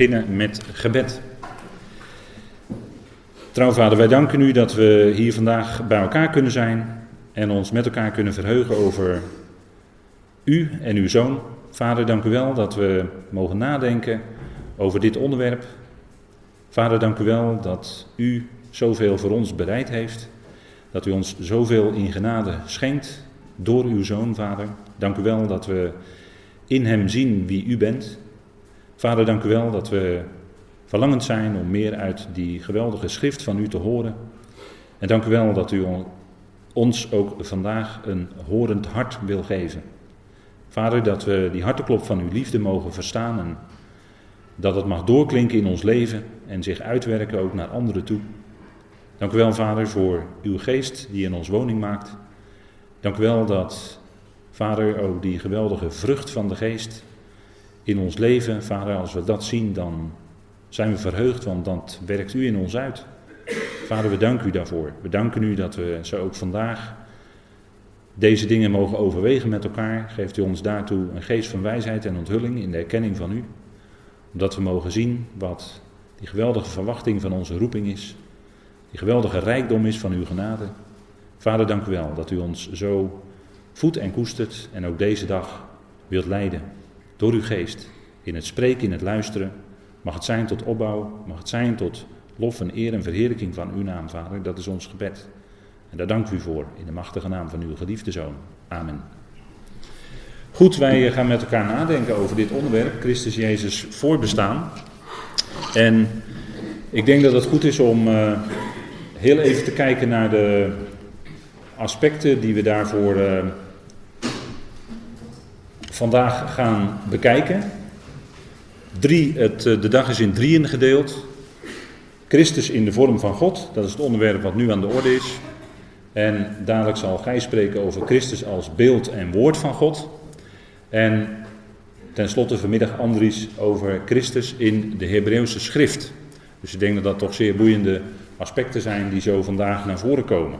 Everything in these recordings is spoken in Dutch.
beginnen met gebed. Trouw Vader, wij danken u dat we hier vandaag bij elkaar kunnen zijn en ons met elkaar kunnen verheugen over u en uw zoon. Vader, dank u wel dat we mogen nadenken over dit onderwerp. Vader, dank u wel dat u zoveel voor ons bereid heeft. Dat u ons zoveel in genade schenkt door uw zoon, Vader. Dank u wel dat we in hem zien wie u bent. Vader, dank u wel dat we verlangend zijn om meer uit die geweldige schrift van u te horen. En dank u wel dat u ons ook vandaag een horend hart wil geven. Vader, dat we die harteklop van uw liefde mogen verstaan en dat het mag doorklinken in ons leven en zich uitwerken ook naar anderen toe. Dank u wel, Vader, voor uw geest die in ons woning maakt. Dank u wel dat, Vader, ook die geweldige vrucht van de geest in ons leven, Vader, als we dat zien, dan zijn we verheugd, want dat werkt u in ons uit. Vader, we danken u daarvoor. We danken u dat we zo ook vandaag deze dingen mogen overwegen met elkaar. Geeft u ons daartoe een geest van wijsheid en onthulling in de erkenning van u. Omdat we mogen zien wat die geweldige verwachting van onze roeping is. Die geweldige rijkdom is van uw genade. Vader, dank u wel dat u ons zo voedt en koestert en ook deze dag wilt leiden. Door uw geest. In het spreken, in het luisteren. Mag het zijn tot opbouw, mag het zijn tot lof en eer en verheerlijking van uw naam, Vader. Dat is ons gebed. En daar dank u voor in de machtige naam van uw geliefde zoon. Amen. Goed, wij gaan met elkaar nadenken over dit onderwerp, Christus Jezus voorbestaan. En ik denk dat het goed is om uh, heel even te kijken naar de aspecten die we daarvoor uh, vandaag gaan bekijken. Drie, het, eh, de dag is in drieën gedeeld. Christus in de vorm van God, dat is het onderwerp wat nu aan de orde is. En dadelijk zal Gij spreken over Christus als beeld en woord van God. En tenslotte vanmiddag Andries over Christus in de Hebreeuwse schrift. Dus ik denk dat dat toch zeer boeiende aspecten zijn die zo vandaag naar voren komen.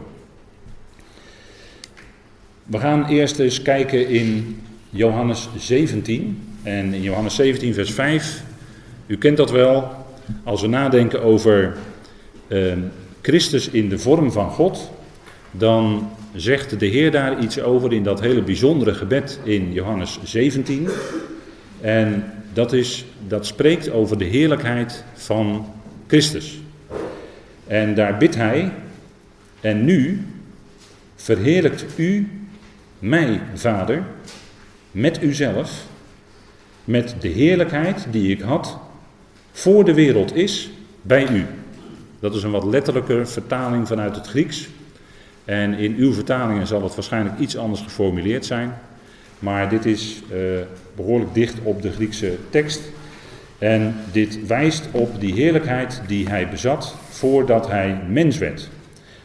We gaan eerst eens kijken in Johannes 17. En in Johannes 17, vers 5, u kent dat wel, als we nadenken over uh, Christus in de vorm van God, dan zegt de Heer daar iets over in dat hele bijzondere gebed in Johannes 17. En dat, is, dat spreekt over de heerlijkheid van Christus. En daar bidt hij, en nu verheerlijkt u mij, Vader, met uzelf, met de heerlijkheid die ik had voor de wereld is bij u. Dat is een wat letterlijke vertaling vanuit het Grieks. En in uw vertalingen zal het waarschijnlijk iets anders geformuleerd zijn. Maar dit is uh, behoorlijk dicht op de Griekse tekst. En dit wijst op die heerlijkheid die hij bezat voordat hij mens werd.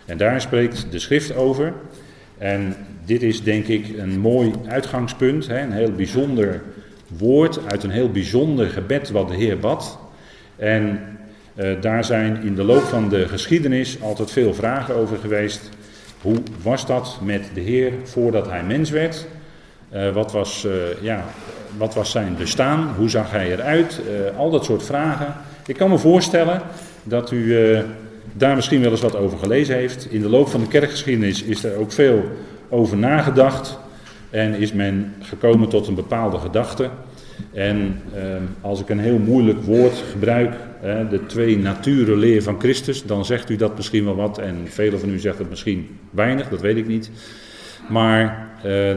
En daar spreekt de schrift over. En dit is denk ik een mooi uitgangspunt, hè, een heel bijzonder woord uit een heel bijzonder gebed wat de Heer bad. En uh, daar zijn in de loop van de geschiedenis altijd veel vragen over geweest. Hoe was dat met de Heer voordat hij mens werd? Uh, wat, was, uh, ja, wat was zijn bestaan? Hoe zag hij eruit? al dat soort vragen. Ik kan me voorstellen dat u daar misschien wel eens wat over gelezen heeft. In de loop van de kerkgeschiedenis is er ook veel over nagedacht. En is men gekomen tot een bepaalde gedachte. En eh, als ik een heel moeilijk woord gebruik, de twee naturen leer van Christus, dan zegt u dat misschien wel wat. En velen van u zegt het misschien weinig, dat weet ik niet. Maar eh,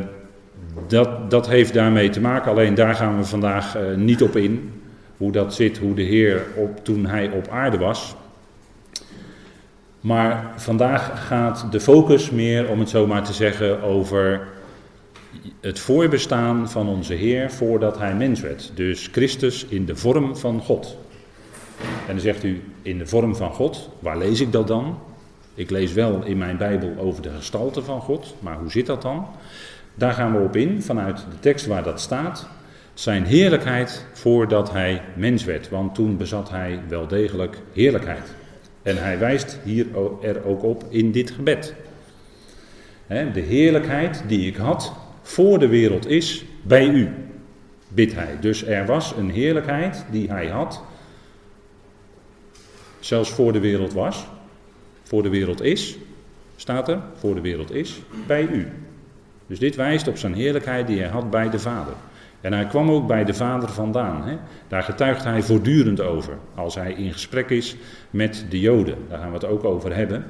dat, dat heeft daarmee te maken. Alleen daar gaan we vandaag eh, niet op in. Hoe dat zit, hoe de Heer op, toen hij op aarde was. Maar vandaag gaat de focus meer, om het zo maar te zeggen, over het voorbestaan van onze Heer voordat hij mens werd. Dus Christus in de vorm van God. En dan zegt u, in de vorm van God, waar lees ik dat dan? Ik lees wel in mijn Bijbel over de gestalte van God, maar hoe zit dat dan? Daar gaan we op in, vanuit de tekst waar dat staat. Zijn heerlijkheid voordat hij mens werd, want toen bezat hij wel degelijk heerlijkheid. En hij wijst hier er ook op in dit gebed. De heerlijkheid die ik had voor de wereld is bij u, bidt hij. Dus er was een heerlijkheid die hij had zelfs voor de wereld was, voor de wereld is, staat er, voor de wereld is, bij u. Dus dit wijst op zijn heerlijkheid die hij had bij de Vader. En hij kwam ook bij de Vader vandaan. Hè? Daar getuigt hij voortdurend over. Als hij in gesprek is met de Joden. Daar gaan we het ook over hebben.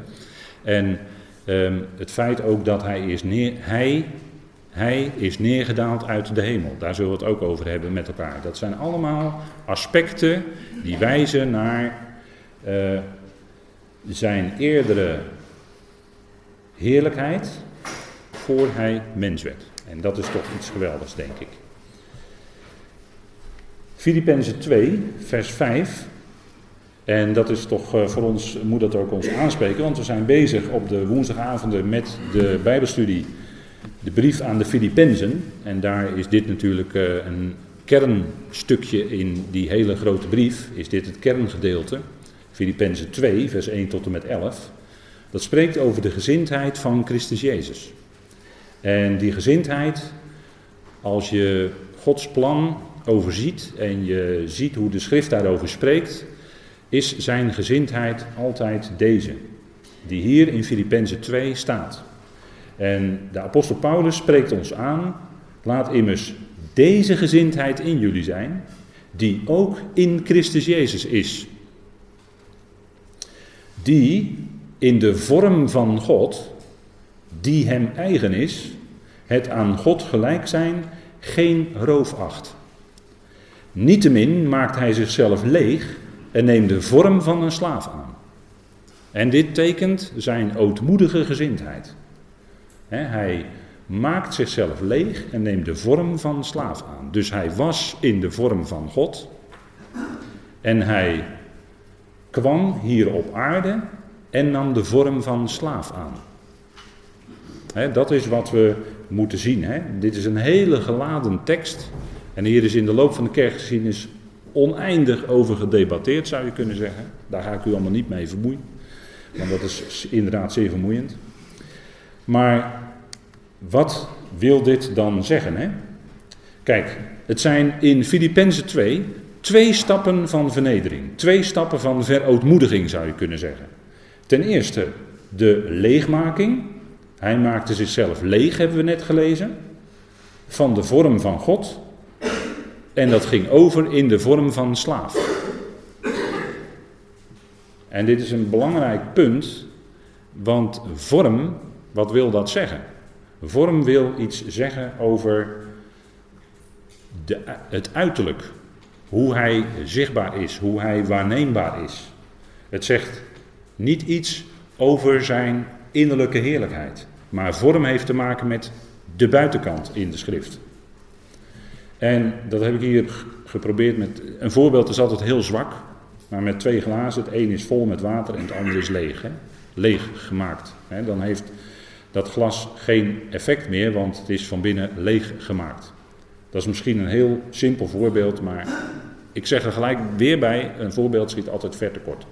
En ehm, het feit ook dat hij is, neer, hij, hij is neergedaald uit de hemel. Daar zullen we het ook over hebben met elkaar. Dat zijn allemaal aspecten die wijzen naar uh, zijn eerdere heerlijkheid voor hij mens werd. En dat is toch iets geweldigs, denk ik. Filippenzen 2, vers 5. En dat is toch eh, voor ons, moet dat ook ons aanspreken, want we zijn bezig op de woensdagavonden met de Bijbelstudie, de brief aan de Filippenzen. En daar is dit natuurlijk eh, een kernstukje in die hele grote brief, is dit het kerngedeelte. Filippenzen 2, vers 1 tot en met 11. Dat spreekt over de gezindheid van Christus Jezus. En die gezindheid, als je Gods plan overziet en je ziet hoe de schrift daarover spreekt, is zijn gezindheid altijd deze, die hier in Filippenzen 2 staat. En de apostel Paulus spreekt ons aan, laat immers deze gezindheid in jullie zijn, die ook in Christus Jezus is. Die in de vorm van God, die hem eigen is, het aan God gelijk zijn, geen roof acht. Niettemin maakt hij zichzelf leeg en neemt de vorm van een slaaf aan. En dit tekent zijn ootmoedige gezindheid. hij maakt zichzelf leeg en neemt de vorm van slaaf aan. Dus hij was in de vorm van God. En hij kwam hier op aarde en nam de vorm van slaaf aan. dat is wat we moeten zien. Dit is een hele geladen tekst. En hier is in de loop van de kerkgeschiedenis oneindig over gedebatteerd, zou je kunnen zeggen. Daar ga ik u allemaal niet mee vermoeien. Want dat is inderdaad zeer vermoeiend. Maar wat wil dit dan zeggen? Hè? Kijk, het zijn in Filippenzen 2 twee stappen van vernedering. Twee stappen van verootmoediging zou je kunnen zeggen. Ten eerste de leegmaking. Hij maakte zichzelf leeg, hebben we net gelezen. Van de vorm van God. En dat ging over in de vorm van slaaf. En dit is een belangrijk punt, want vorm, wat wil dat zeggen? Vorm wil iets zeggen over de, het uiterlijk, hoe hij zichtbaar is, hoe hij waarneembaar is. Het zegt niet iets over zijn innerlijke heerlijkheid, maar vorm heeft te maken met de buitenkant in de schrift. En dat heb ik hier geprobeerd met. Een voorbeeld is altijd heel zwak, maar met twee glazen. Het een is vol met water en het andere is leeg. Hè? Leeg gemaakt. Hè? Dan heeft dat glas geen effect meer, want het is van binnen leeg gemaakt. Dat is misschien een heel simpel voorbeeld, maar ik zeg er gelijk weer bij: een voorbeeld schiet altijd ver tekort.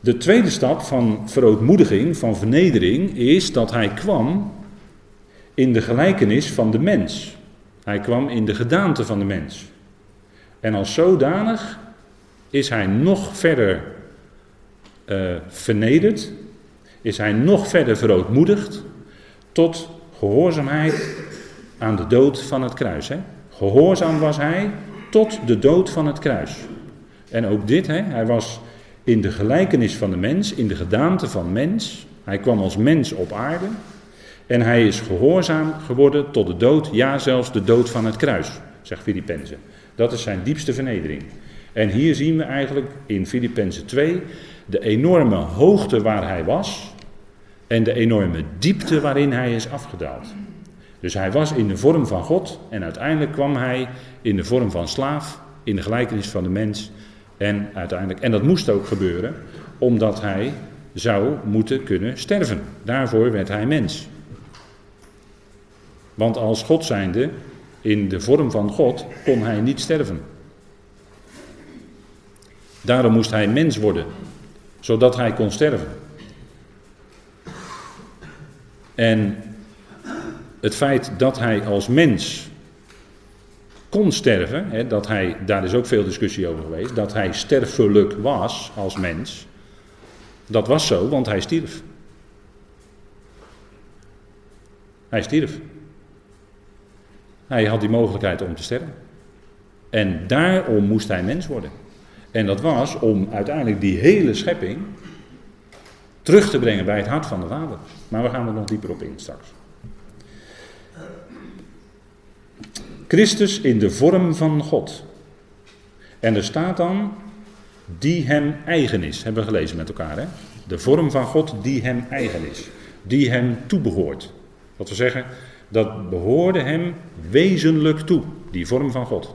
De tweede stap van verootmoediging, van vernedering, is dat hij kwam in de gelijkenis van de mens. Hij kwam in de gedaante van de mens. En als zodanig is hij nog verder uh, vernederd, is hij nog verder verootmoedigd tot gehoorzaamheid aan de dood van het kruis. Hè? Gehoorzaam was hij tot de dood van het kruis. En ook dit, hè, hij was in de gelijkenis van de mens, in de gedaante van mens. Hij kwam als mens op aarde. En hij is gehoorzaam geworden tot de dood, ja zelfs de dood van het kruis, zegt Filippenzen. Dat is zijn diepste vernedering. En hier zien we eigenlijk in Filippenzen 2 de enorme hoogte waar hij was en de enorme diepte waarin hij is afgedaald. Dus hij was in de vorm van God en uiteindelijk kwam hij in de vorm van slaaf, in de gelijkenis van de mens. En uiteindelijk, en dat moest ook gebeuren, omdat hij zou moeten kunnen sterven. Daarvoor werd hij mens. Want als God zijnde, in de vorm van God, kon hij niet sterven. Daarom moest hij mens worden, zodat hij kon sterven. En het feit dat hij als mens kon sterven, hè, dat hij, daar is ook veel discussie over geweest, dat hij sterfelijk was als mens. Dat was zo, want hij stierf. Hij stierf. Hij had die mogelijkheid om te sterven. En daarom moest hij mens worden. En dat was om uiteindelijk die hele schepping terug te brengen bij het hart van de Vader. Maar we gaan er nog dieper op in straks. Christus in de vorm van God. En er staat dan die hem eigen is, hebben we gelezen met elkaar. Hè? De vorm van God die hem eigen is, die hem toebehoort. Dat we zeggen, dat behoorde hem wezenlijk toe, die vorm van God.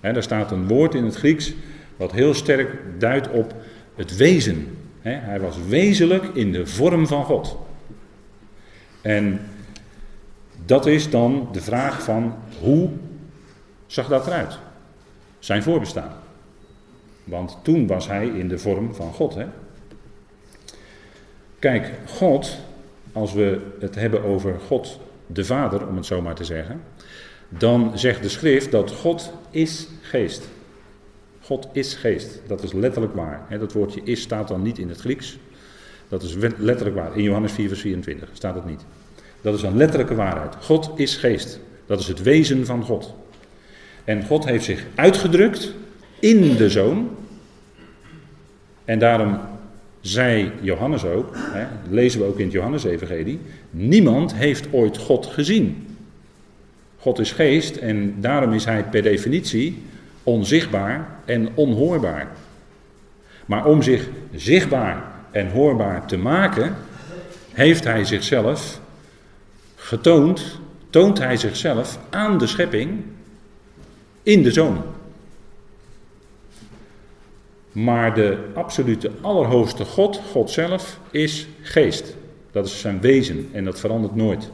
He, daar staat een woord in het Grieks wat heel sterk duidt op het wezen. hij was wezenlijk in de vorm van God. En dat is dan de vraag van hoe zag dat eruit? Zijn voorbestaan. Want toen was hij in de vorm van God. Kijk, God, als we het hebben over God de Vader, om het zo maar te zeggen, dan zegt de schrift dat God is geest. God is geest. Dat is letterlijk waar. Dat woordje is staat dan niet in het Grieks. Dat is letterlijk waar. In Johannes 4, vers 24 staat het niet. Dat is een letterlijke waarheid. God is geest. Dat is het wezen van God. En God heeft zich uitgedrukt in de zoon. En daarom zei Johannes ook, hè, lezen we ook in het Johannes-evangelie, niemand heeft ooit God gezien. God is geest en daarom is hij per definitie onzichtbaar en onhoorbaar. Maar om zich zichtbaar en hoorbaar te maken, heeft hij zichzelf getoond, toont hij zichzelf aan de schepping in de zoon. Maar de absolute allerhoogste God, God zelf, is geest. Dat is zijn wezen en dat verandert nooit.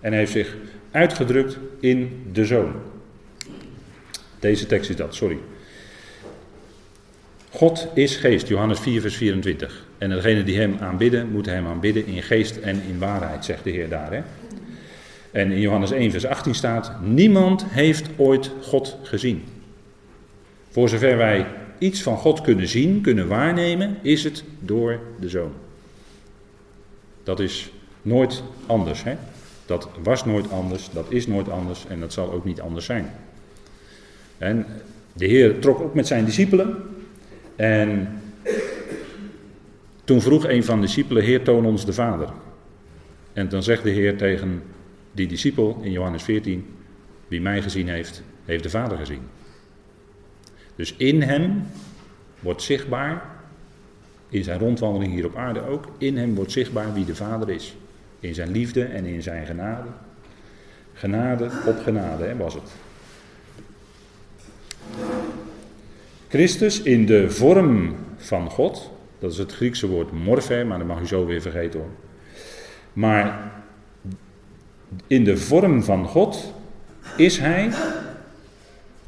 En hij heeft zich uitgedrukt in de zoon. Deze tekst is dat, sorry. God is geest, Johannes 4, vers 24. En degenen die hem aanbidden, moeten hem aanbidden in geest en in waarheid, zegt de Heer daar. Hè? En in Johannes 1, vers 18 staat: Niemand heeft ooit God gezien. Voor zover wij iets van God kunnen zien, kunnen waarnemen, is het door de zoon. Dat is nooit anders. Hè? Dat was nooit anders, dat is nooit anders en dat zal ook niet anders zijn. En de Heer trok op met zijn discipelen en toen vroeg een van de discipelen, Heer toon ons de Vader. En dan zegt de Heer tegen die discipel in Johannes 14, wie mij gezien heeft, heeft de Vader gezien. Dus in hem wordt zichtbaar, in zijn rondwandeling hier op aarde ook, in hem wordt zichtbaar wie de Vader is. In zijn liefde en in zijn genade. Genade op genade hè, was het. Christus in de vorm van God, dat is het Griekse woord morphe, maar dat mag u zo weer vergeten hoor. Maar in de vorm van God is hij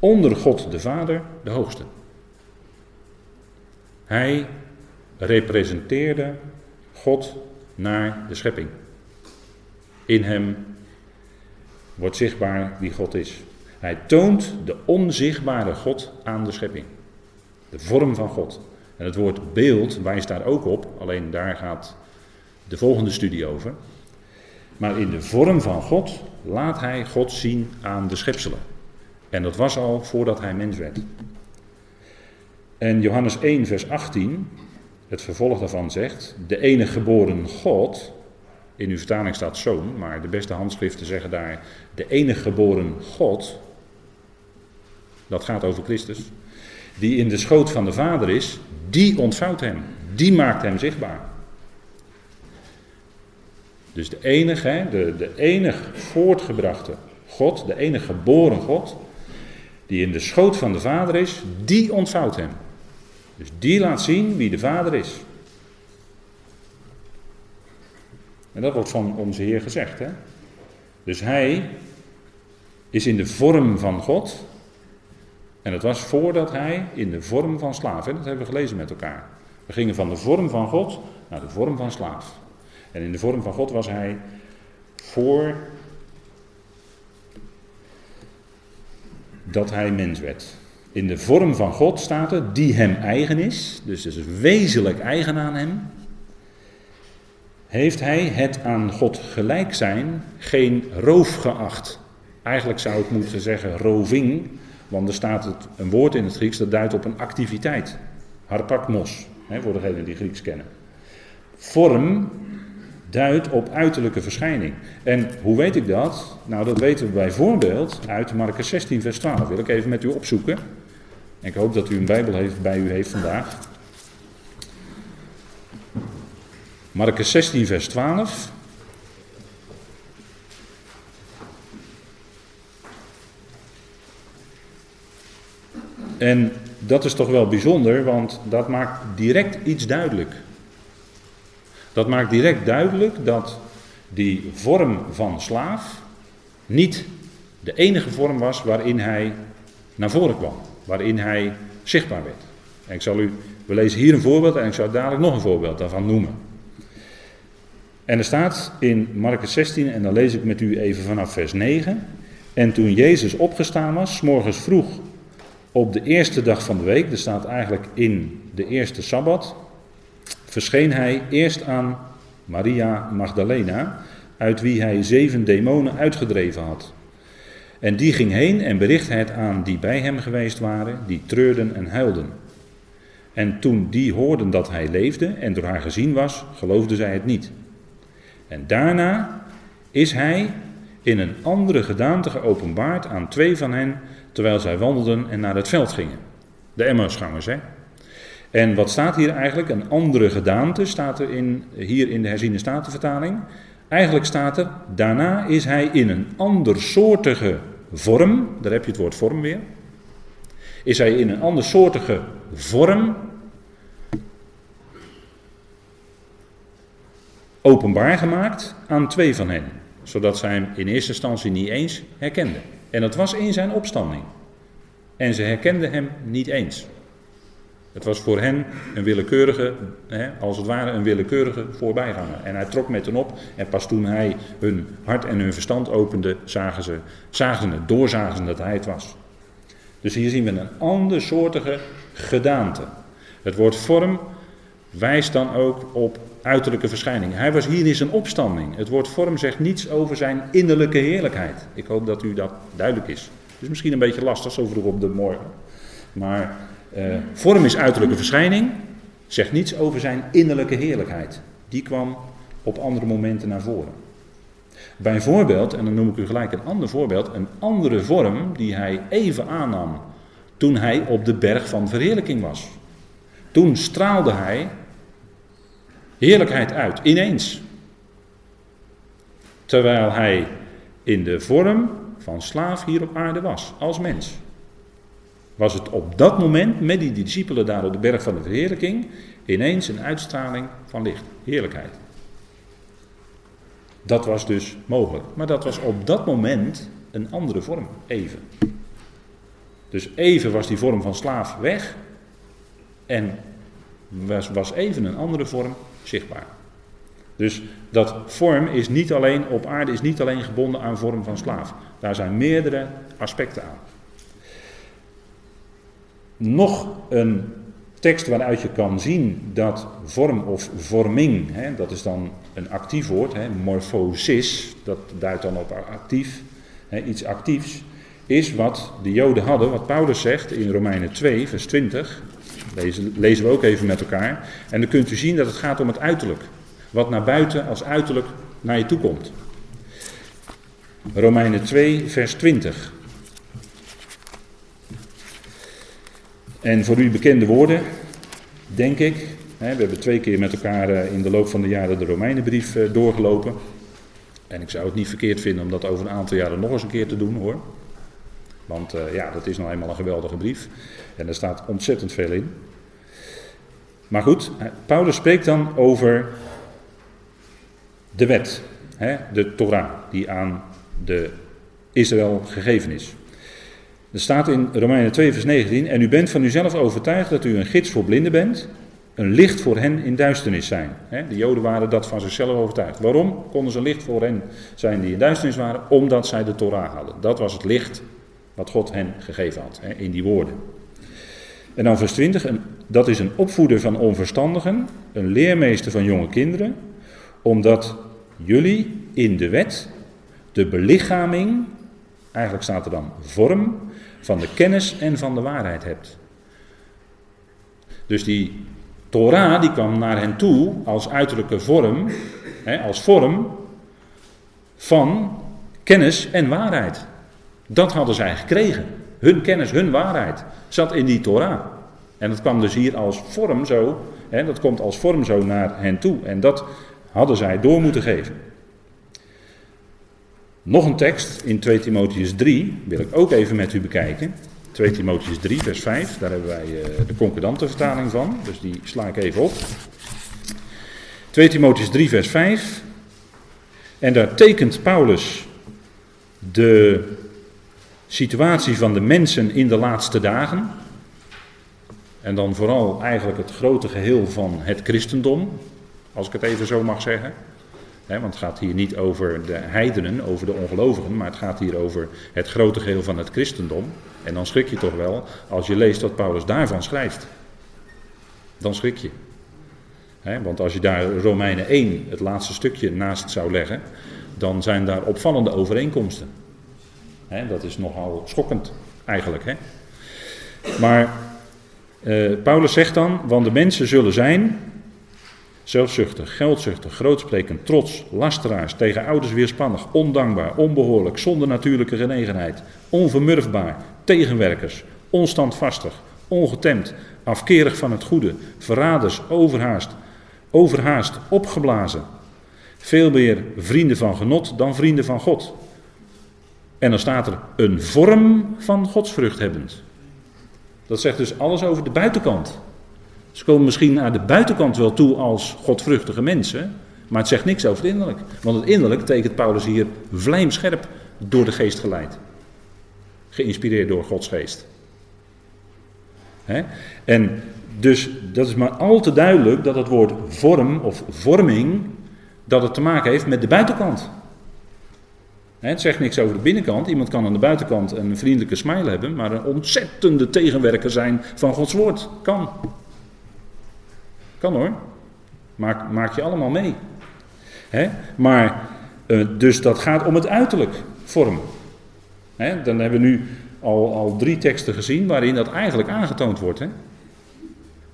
onder God de Vader de hoogste. Hij representeerde God naar de schepping. In hem wordt zichtbaar wie God is. Hij toont de onzichtbare God aan de schepping. De vorm van God. En het woord beeld wijst daar ook op, alleen daar gaat de volgende studie over. Maar in de vorm van God laat hij God zien aan de schepselen. En dat was al voordat hij mens werd. En Johannes 1, vers 18, het vervolg daarvan zegt: De enige geboren God, in uw vertaling staat zoon, maar de beste handschriften zeggen daar: De enige geboren God, dat gaat over Christus, die in de schoot van de Vader is, die ontvouwt hem, die maakt hem zichtbaar. Dus de enige, de, de enige voortgebrachte God, de enige geboren God, die in de schoot van de Vader is, die ontvouwt hem. Dus die laat zien wie de Vader is. En dat wordt van onze Heer gezegd. Hè? Dus hij is in de vorm van God. En dat was voordat hij in de vorm van slaaf. Dat hebben we gelezen met elkaar. We gingen van de vorm van God naar de vorm van slaaf. En in de vorm van God was hij voor dat hij mens werd. In de vorm van God staat er, die hem eigen is, dus is wezenlijk eigen aan hem. Heeft hij het aan God gelijk zijn geen roof geacht? Eigenlijk zou ik moeten zeggen roving, want er staat het, een woord in het Grieks dat duidt op een activiteit. Harpakmos, voor degenen die Grieks kennen. Vorm duidt op uiterlijke verschijning. En hoe weet ik dat? Nou, dat weten we bijvoorbeeld uit Marcus 16, vers 12. Wil ik even met u opzoeken. Ik hoop dat u een Bijbel heeft, bij u heeft vandaag. Marcus 16, vers 12. En dat is toch wel bijzonder, want dat maakt direct iets duidelijk. Dat maakt direct duidelijk dat die vorm van slaaf niet de enige vorm was waarin hij naar voren kwam, waarin hij zichtbaar werd. En ik zal u, we lezen hier een voorbeeld en ik zal dadelijk nog een voorbeeld daarvan noemen. En er staat in Marcus 16, en dan lees ik met u even vanaf vers 9. En toen Jezus opgestaan was, morgens vroeg op de eerste dag van de week, er staat eigenlijk in de eerste sabbat, verscheen hij eerst aan Maria Magdalena, uit wie hij zeven demonen uitgedreven had. En die ging heen en berichtte het aan die bij hem geweest waren, die treurden en huilden. En toen die hoorden dat hij leefde en door haar gezien was, geloofden zij het niet. En daarna is hij in een andere gedaante geopenbaard aan twee van hen, terwijl zij wandelden en naar het veld gingen. De Emmausgangers, hè? En wat staat hier eigenlijk? Een andere gedaante staat er in, hier in de herziene statenvertaling. Eigenlijk staat er, daarna is hij in een andersoortige vorm, daar heb je het woord vorm weer. Is hij in een andersoortige vorm openbaar gemaakt aan twee van hen. Zodat zij hem in eerste instantie niet eens herkenden. En dat was in zijn opstanding. En ze herkenden hem niet eens. Het was voor hen een willekeurige, hè, als het ware een willekeurige voorbijganger. En hij trok met hen op en pas toen hij hun hart en hun verstand opende, zagen ze, zagen het, doorzagen ze dat hij het was. Dus hier zien we een andersoortige gedaante. Het woord vorm wijst dan ook op uiterlijke verschijning. Hij was hier in zijn opstanding. Het woord vorm zegt niets over zijn innerlijke heerlijkheid. Ik hoop dat u dat duidelijk is. Het is misschien een beetje lastig zo vroeg op de morgen. Maar uh, vorm is uiterlijke verschijning, zegt niets over zijn innerlijke heerlijkheid. Die kwam op andere momenten naar voren. Bijvoorbeeld, en dan noem ik u gelijk een ander voorbeeld, een andere vorm die hij even aannam toen hij op de berg van verheerlijking was. Toen straalde hij heerlijkheid uit, ineens. Terwijl hij in de vorm van slaaf hier op aarde was, als mens was het op dat moment met die discipelen daar op de berg van de verheerlijking ineens een uitstraling van licht, heerlijkheid. Dat was dus mogelijk. Maar dat was op dat moment een andere vorm, even. Dus even was die vorm van slaaf weg en was, was even een andere vorm zichtbaar. Dus dat vorm is niet alleen op aarde is niet alleen gebonden aan vorm van slaaf. Daar zijn meerdere aspecten aan nog een tekst waaruit je kan zien dat vorm of vorming, hè, dat is dan een actief woord, hè, morphosis, dat duidt dan op actief, hè, iets actiefs, is wat de Joden hadden, wat Paulus zegt in Romeinen 2, vers 20. Lezen, lezen we ook even met elkaar. En dan kunt u zien dat het gaat om het uiterlijk. Wat naar buiten als uiterlijk naar je toe komt. Romeinen 2, vers 20. En voor u bekende woorden, denk ik. we hebben twee keer met elkaar eh, in de loop van de jaren de Romeinenbrief eh, doorgelopen. En ik zou het niet verkeerd vinden om dat over een aantal jaren nog eens een keer te doen hoor. Want uh, ja, dat is nou eenmaal een geweldige brief. En er staat ontzettend veel in. Maar goed, Paulus spreekt dan over de wet, hè, de Torah, die aan de Israël gegeven is. Er staat in Romeinen 2, vers 19: En u bent van uzelf overtuigd dat u een gids voor blinden bent, een licht voor hen in duisternis zijn. De Joden waren dat van zichzelf overtuigd. Waarom konden ze licht voor hen zijn die in duisternis waren? Omdat zij de Torah hadden. Dat was het licht Wat God hen gegeven had, in die woorden. En dan vers 20, dat is een opvoeder van onverstandigen, een leermeester van jonge kinderen, omdat jullie in de wet de belichaming, eigenlijk staat er dan vorm, van de kennis en van de waarheid hebt. Dus die Torah die kwam naar hen toe als uiterlijke vorm, hè, als vorm van kennis en waarheid. Dat hadden zij gekregen. Hun kennis, hun waarheid zat in die Torah. En dat kwam dus hier als vorm zo, hè, dat komt als vorm zo naar hen toe. En dat hadden zij door moeten geven. Nog een tekst in 2 Timotheus 3 wil ik ook even met u bekijken. 2 Timotheus 3, vers 5, daar hebben wij uh, de concordante vertaling van, dus die sla ik even op. 2 Timotheus 3, vers 5. En daar tekent Paulus de situatie van de mensen in de laatste dagen. En dan vooral eigenlijk het grote geheel van het christendom, als ik het even zo mag zeggen. Want het gaat hier niet over de heidenen, over de ongelovigen, maar het gaat hier over het grote geheel van het christendom. En dan schrik je toch wel als je leest wat Paulus daarvan schrijft. Dan schrik je. want als je daar Romeinen 1, het laatste stukje, naast zou leggen, dan zijn daar opvallende overeenkomsten. dat is nogal schokkend eigenlijk. Maar uh, Paulus zegt dan, want de mensen zullen zijn zelfzuchtig, geldzuchtig, grootsprekend, trots, lasteraars, tegen ouders weerspannig, ondankbaar, onbehoorlijk, zonder natuurlijke genegenheid, onvermurfbaar, tegenwerkers, onstandvastig, ongetemd, afkerig van het goede, verraders, overhaast, overhaast, opgeblazen. Veel meer vrienden van genot dan vrienden van God. En dan staat er een vorm van godsvrucht hebbend. Dat zegt dus alles over de buitenkant. Ze komen misschien naar de buitenkant wel toe als godvruchtige mensen, maar het zegt niks over het innerlijk. Want het innerlijk tekent Paulus hier vlijmscherp door de geest geleid. Geïnspireerd door Gods geest. En dus dat is maar al te duidelijk dat het woord vorm of vorming, dat het te maken heeft met de buitenkant. Het zegt niks over de binnenkant. Iemand kan aan de buitenkant een vriendelijke smile hebben, maar een ontzettende tegenwerker zijn van Gods woord. Kan. Kan hoor. Maak, maak je allemaal mee. Maar, uh, dus dat gaat om het uiterlijk vorm. Dan hebben we nu al, al drie teksten gezien waarin dat eigenlijk aangetoond wordt.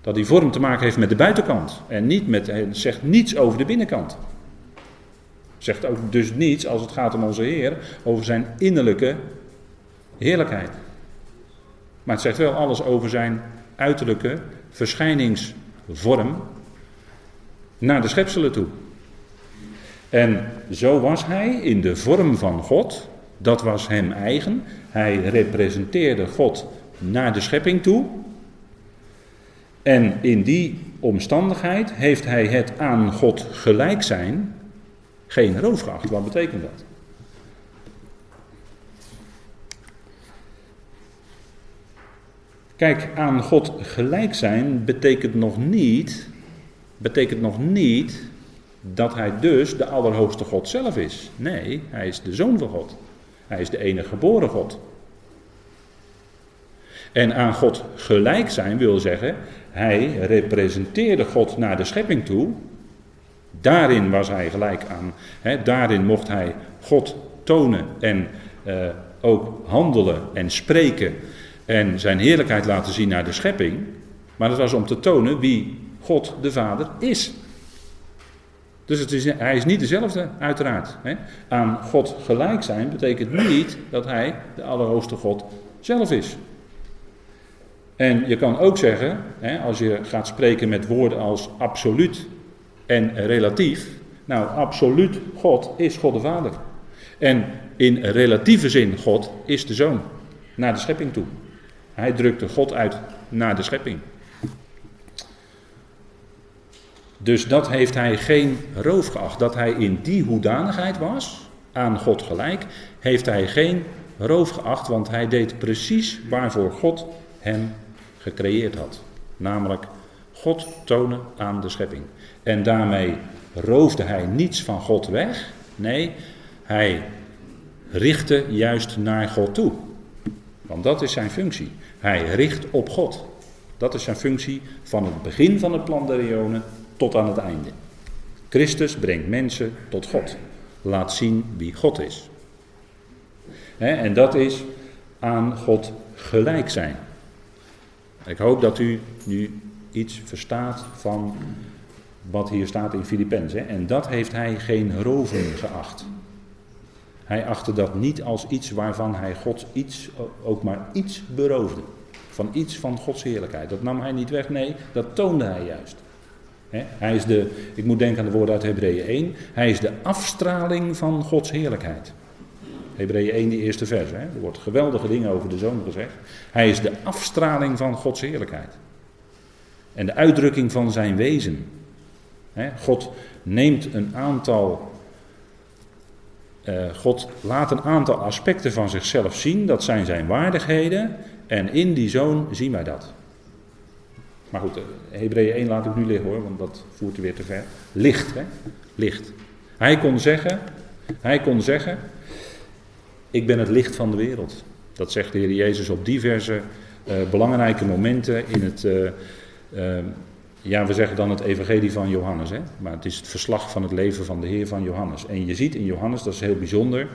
Dat die vorm te maken heeft met de buitenkant. En niet met, het zegt niets over de binnenkant. Zegt ook dus niets als het gaat om onze Heer, over zijn innerlijke heerlijkheid. Maar het zegt wel alles over zijn uiterlijke verschijningsvorm naar de schepselen toe. En zo was hij in de vorm van God, dat was hem eigen. Hij representeerde God naar de schepping toe. En in die omstandigheid heeft hij het aan God gelijk zijn geen roof geacht. Wat betekent dat? Kijk, aan God gelijk zijn betekent nog niet, betekent nog niet dat hij dus de allerhoogste God zelf is. Nee, hij is de zoon van God. Hij is de enige geboren God. En aan God gelijk zijn wil zeggen, hij representeerde God naar de schepping toe. Daarin was hij gelijk aan. Hè, daarin mocht hij God tonen en uh, ook handelen en spreken en zijn heerlijkheid laten zien naar de schepping. Maar dat was om te tonen wie God de Vader is. Dus het is, hij is niet dezelfde, uiteraard. Hè. Aan God gelijk zijn betekent niet dat hij de Allerhoogste God zelf is. En je kan ook zeggen, hè, als je gaat spreken met woorden als absoluut en relatief. Nou, absoluut God is God de Vader. En in relatieve zin God is de Zoon naar de schepping toe. Hij drukte God uit naar de schepping. Dus dat heeft hij geen roof geacht. Dat hij in die hoedanigheid was, aan God gelijk, heeft hij geen roof geacht, want hij deed precies waarvoor God hem gecreëerd had. Namelijk God tonen aan de schepping. En daarmee roofde hij niets van God weg. Nee, hij richtte juist naar God toe. Want dat is zijn functie. Hij richt op God. Dat is zijn functie van het begin van het plan der eonen tot aan het einde. Christus brengt mensen tot God. Laat zien wie God is. en dat is aan God gelijk zijn. Ik hoop dat u nu iets verstaat van wat hier staat in Filippenzen. En dat heeft hij geen roven geacht. Hij achtte dat niet als iets waarvan hij God iets, ook maar iets beroofde. Van iets van Gods heerlijkheid. Dat nam hij niet weg, nee, dat toonde hij juist. hij is de, ik moet denken aan de woorden uit Hebreeën 1. Hij is de afstraling van Gods heerlijkheid. Hebreeën 1, die eerste vers. Er wordt geweldige dingen over de zoon gezegd. Hij is de afstraling van Gods heerlijkheid. En de uitdrukking van zijn wezen. God neemt een aantal. Uh, God laat een aantal aspecten van zichzelf zien. Dat zijn zijn waardigheden. En in die zoon zien wij dat. Maar goed, eh, Hebreeën 1 laat ik nu liggen hoor, want dat voert weer te ver. Licht, hè? Licht. Hij kon zeggen, hij kon zeggen, ik ben het licht van de wereld. Dat zegt de Heer Jezus op diverse uh, belangrijke momenten in het, ja we zeggen dan het evangelie van Johannes. Hè? Maar het is het verslag van het leven van de Heer van Johannes. En je ziet in Johannes, dat is heel bijzonder,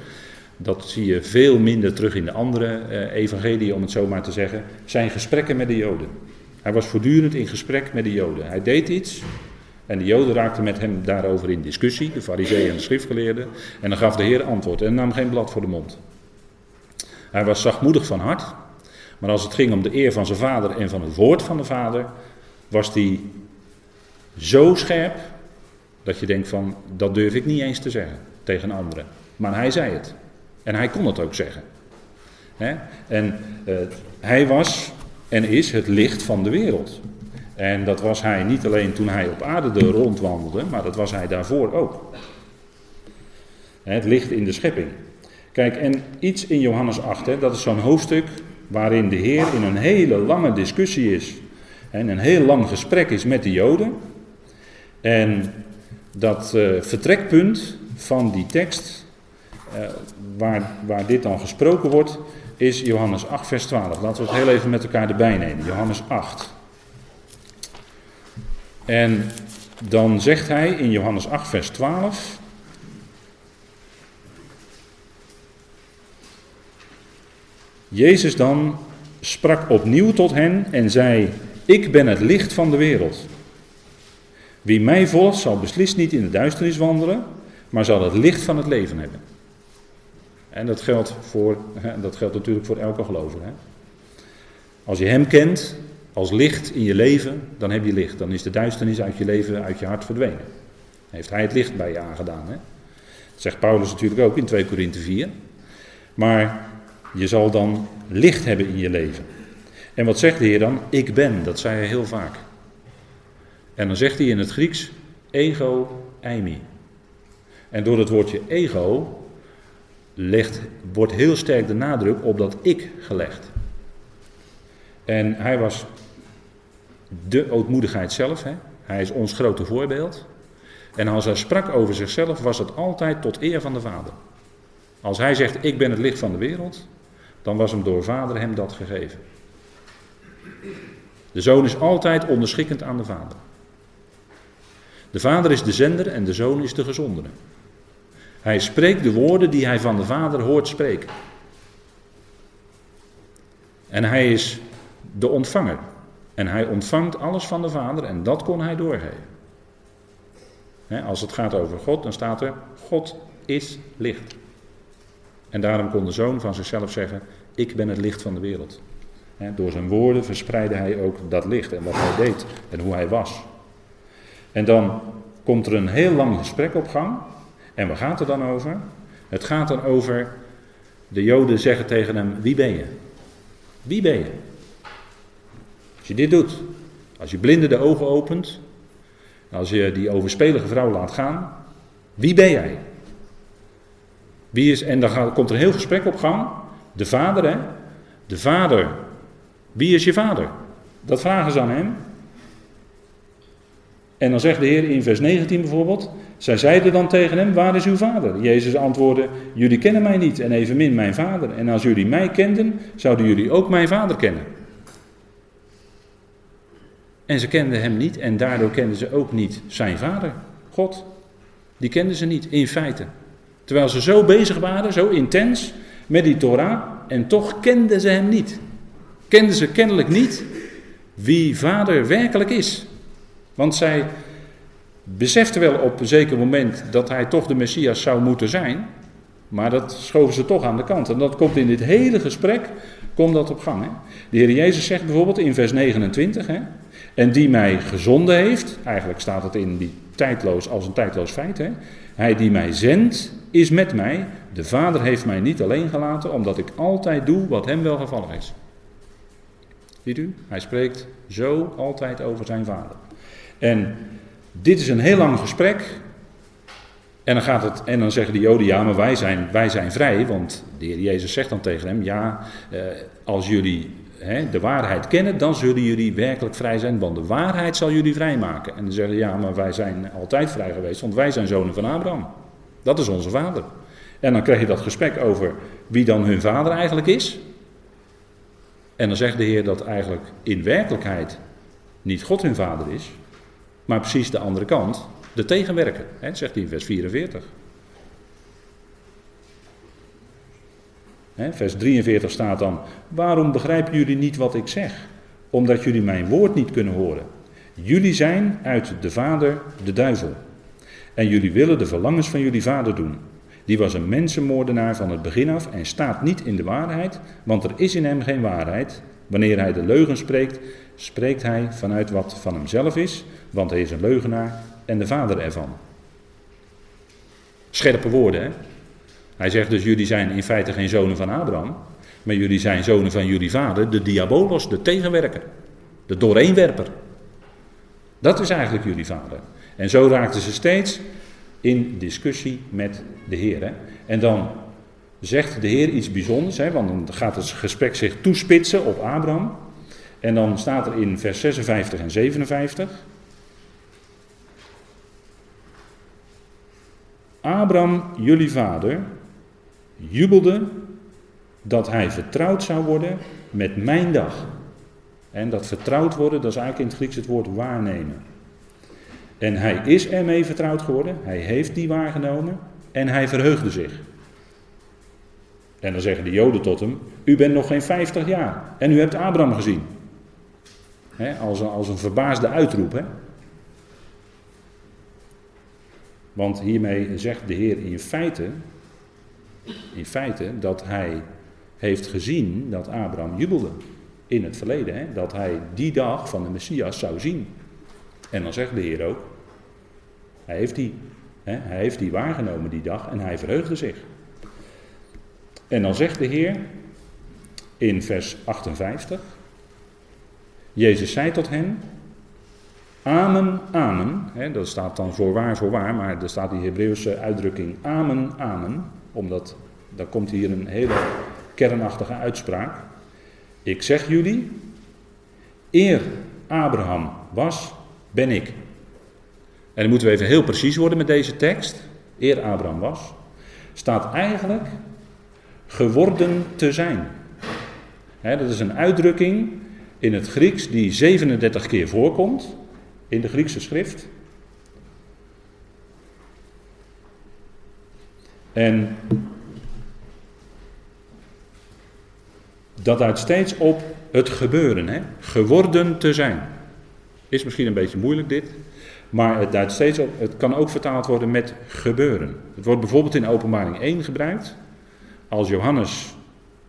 dat zie je veel minder terug in de andere evangelie om het zo maar te zeggen, zijn gesprekken met de Joden. Hij was voortdurend in gesprek met de Joden. Hij deed iets en de Joden raakten met hem daarover in discussie, de fariseeën en de schriftgeleerden. En dan gaf de Heer antwoord en nam geen blad voor de mond. Hij was zachtmoedig van hart, maar als het ging om de eer van zijn vader en van het woord van de vader, was hij zo scherp dat je denkt van, dat durf ik niet eens te zeggen tegen anderen. Maar hij zei het. En hij kon het ook zeggen. En uh, hij was en is het licht van de wereld. En dat was hij niet alleen toen hij op aarde er rondwandelde, maar dat was hij daarvoor ook. Het licht in de schepping. Kijk, en iets in Johannes 8, hè, dat is zo'n hoofdstuk waarin de Heer in een hele lange discussie is. En een heel lang gesprek is met de Joden. En dat uh, vertrekpunt van die tekst, uh, waar, waar dit dan gesproken wordt, is Johannes 8, vers 12. Laten we het heel even met elkaar erbij nemen. Johannes 8. En dan zegt hij in Johannes 8, vers 12. Jezus dan sprak opnieuw tot hen en zei: Ik ben het licht van de wereld. Wie mij volgt zal beslist niet in de duisternis wandelen, maar zal het licht van het leven hebben. En dat geldt, voor, dat geldt natuurlijk voor elke gelovige. Als je Hem kent, als licht in je leven, dan heb je licht. Dan is de duisternis uit je leven, uit je hart verdwenen. Heeft hij het licht bij je aangedaan. Hè? Dat zegt Paulus natuurlijk ook in 2 Korinthe 4. Maar je zal dan licht hebben in je leven. En wat zegt de Heer dan? Ik ben, dat zei hij heel vaak. En dan zegt hij in het Grieks, ego eimi. En door het woordje ego wordt heel sterk de nadruk op dat ik gelegd. En hij was de ootmoedigheid zelf. Hè? Hij is ons grote voorbeeld. En als hij sprak over zichzelf, was het altijd tot eer van de Vader. Als hij zegt: Ik ben het licht van de wereld, dan was hem door Vader hem dat gegeven. De zoon is altijd onderschikkend aan de Vader. De Vader is de zender en de zoon is de gezondere. Hij spreekt de woorden die hij van de Vader hoort spreken. En hij is de ontvanger. En hij ontvangt alles van de Vader en dat kon hij doorgeven. als het gaat over God, dan staat er: God is licht. En daarom kon de zoon van zichzelf zeggen: Ik ben het licht van de wereld. Door zijn woorden verspreidde hij ook dat licht en wat hij deed en hoe hij was. En dan komt er een heel lang gesprek op gang. En waar gaat het dan over? Het gaat dan over, de Joden zeggen tegen hem, wie ben je? Wie ben je? Als je dit doet, als je blinden de ogen opent, als je die overspelige vrouw laat gaan, wie ben jij? Wie is, en dan komt er een heel gesprek op gang. De vader, hè? De vader. Wie is je vader? Dat vragen ze aan hem. En dan zegt de Heer in vers 19 bijvoorbeeld, zij zeiden dan tegen hem, waar is uw vader? Jezus antwoordde, jullie kennen mij niet en evenmin mijn vader. En als jullie mij kenden, zouden jullie ook mijn vader kennen. En ze kenden hem niet en daardoor kenden ze ook niet zijn vader, God. Die kenden ze niet, in feite. Terwijl ze zo bezig waren, zo intens, met die Torah, en toch kenden ze hem niet. Kenden ze kennelijk niet wie vader werkelijk is. Want zij beseften wel op een zeker moment dat hij toch de Messias zou moeten zijn. Maar dat schoven ze toch aan de kant. En dat komt in dit hele gesprek komt dat op gang. Hè? De Heer Jezus zegt bijvoorbeeld in vers 29. Hè? En die mij gezonden heeft. Eigenlijk staat het in die tijdloos als een tijdloos feit. Hè? Hij die mij zendt is met mij. De Vader heeft mij niet alleen gelaten omdat ik altijd doe wat hem wel gevallen is. Ziet u? Hij spreekt zo altijd over zijn Vader. En dit is een heel lang gesprek. En dan, gaat het, en dan zeggen de Joden, ja, maar wij zijn, wij zijn vrij. Want de Heer Jezus zegt dan tegen hem, ja, eh, als jullie hè, de waarheid kennen, dan zullen jullie werkelijk vrij zijn. Want de waarheid zal jullie vrijmaken. En dan zeggen ja, maar wij zijn altijd vrij geweest, want wij zijn zonen van Abraham. Dat is onze vader. En dan krijg je dat gesprek over wie dan hun vader eigenlijk is. En dan zegt de Heer dat eigenlijk in werkelijkheid niet God hun vader is, maar precies de andere kant, de tegenwerker, hè, zegt hij in vers 44. Hè, vers 43 staat dan, waarom begrijpen jullie niet wat ik zeg? Omdat jullie mijn woord niet kunnen horen. Jullie zijn uit de vader de duivel. En jullie willen de verlangens van jullie vader doen. Die was een mensenmoordenaar van het begin af en staat niet in de waarheid, want er is in hem geen waarheid. Wanneer hij de leugen spreekt, spreekt hij vanuit wat van hemzelf is, want hij is een leugenaar en de vader ervan. Scherpe woorden, hè? Hij zegt dus, jullie zijn in feite geen zonen van Abraham, maar jullie zijn zonen van jullie vader, de diabolos, de tegenwerker, de dooreenwerper. Dat is eigenlijk jullie vader. En zo raakten ze steeds in discussie met de Heer. En dan zegt de Heer iets bijzonders, hè? want dan gaat het gesprek zich toespitsen op Abraham. En dan staat er in vers 56 en 57. Abraham, jullie vader, jubelde dat hij vertrouwd zou worden met mijn dag. En dat vertrouwd worden, dat is eigenlijk in het Grieks het woord waarnemen. En hij is ermee vertrouwd geworden, hij heeft die waargenomen en hij verheugde zich. En dan zeggen de Joden tot hem: U bent nog geen 50 jaar en u hebt Abraham gezien. als, een, als een verbaasde uitroep. Want hiermee zegt de Heer in feite, in feite dat hij heeft gezien dat Abraham jubelde in het verleden. Hè? Dat hij die dag van de Messias zou zien. En dan zegt de Heer ook, hij heeft die, hè, hij heeft die waargenomen die dag en hij verheugde zich. En dan zegt de Heer in vers 58, Jezus zei tot hen, Amen, amen. Dat staat dan voor waar, voor waar, maar er staat die Hebreeuwse uitdrukking amen, amen. Omdat, dan komt hier een hele kernachtige uitspraak. Ik zeg jullie, eer Abraham was, ben ik. En dan moeten we even heel precies worden met deze tekst. Eer Abraham was, staat eigenlijk geworden te zijn. dat is een uitdrukking in het Grieks die 37 keer voorkomt in de Griekse schrift. En dat duidt steeds op het gebeuren, geworden te zijn. Is misschien een beetje moeilijk dit, maar het steeds op, het kan ook vertaald worden met gebeuren. Het wordt bijvoorbeeld in openbaring 1 gebruikt. Als Johannes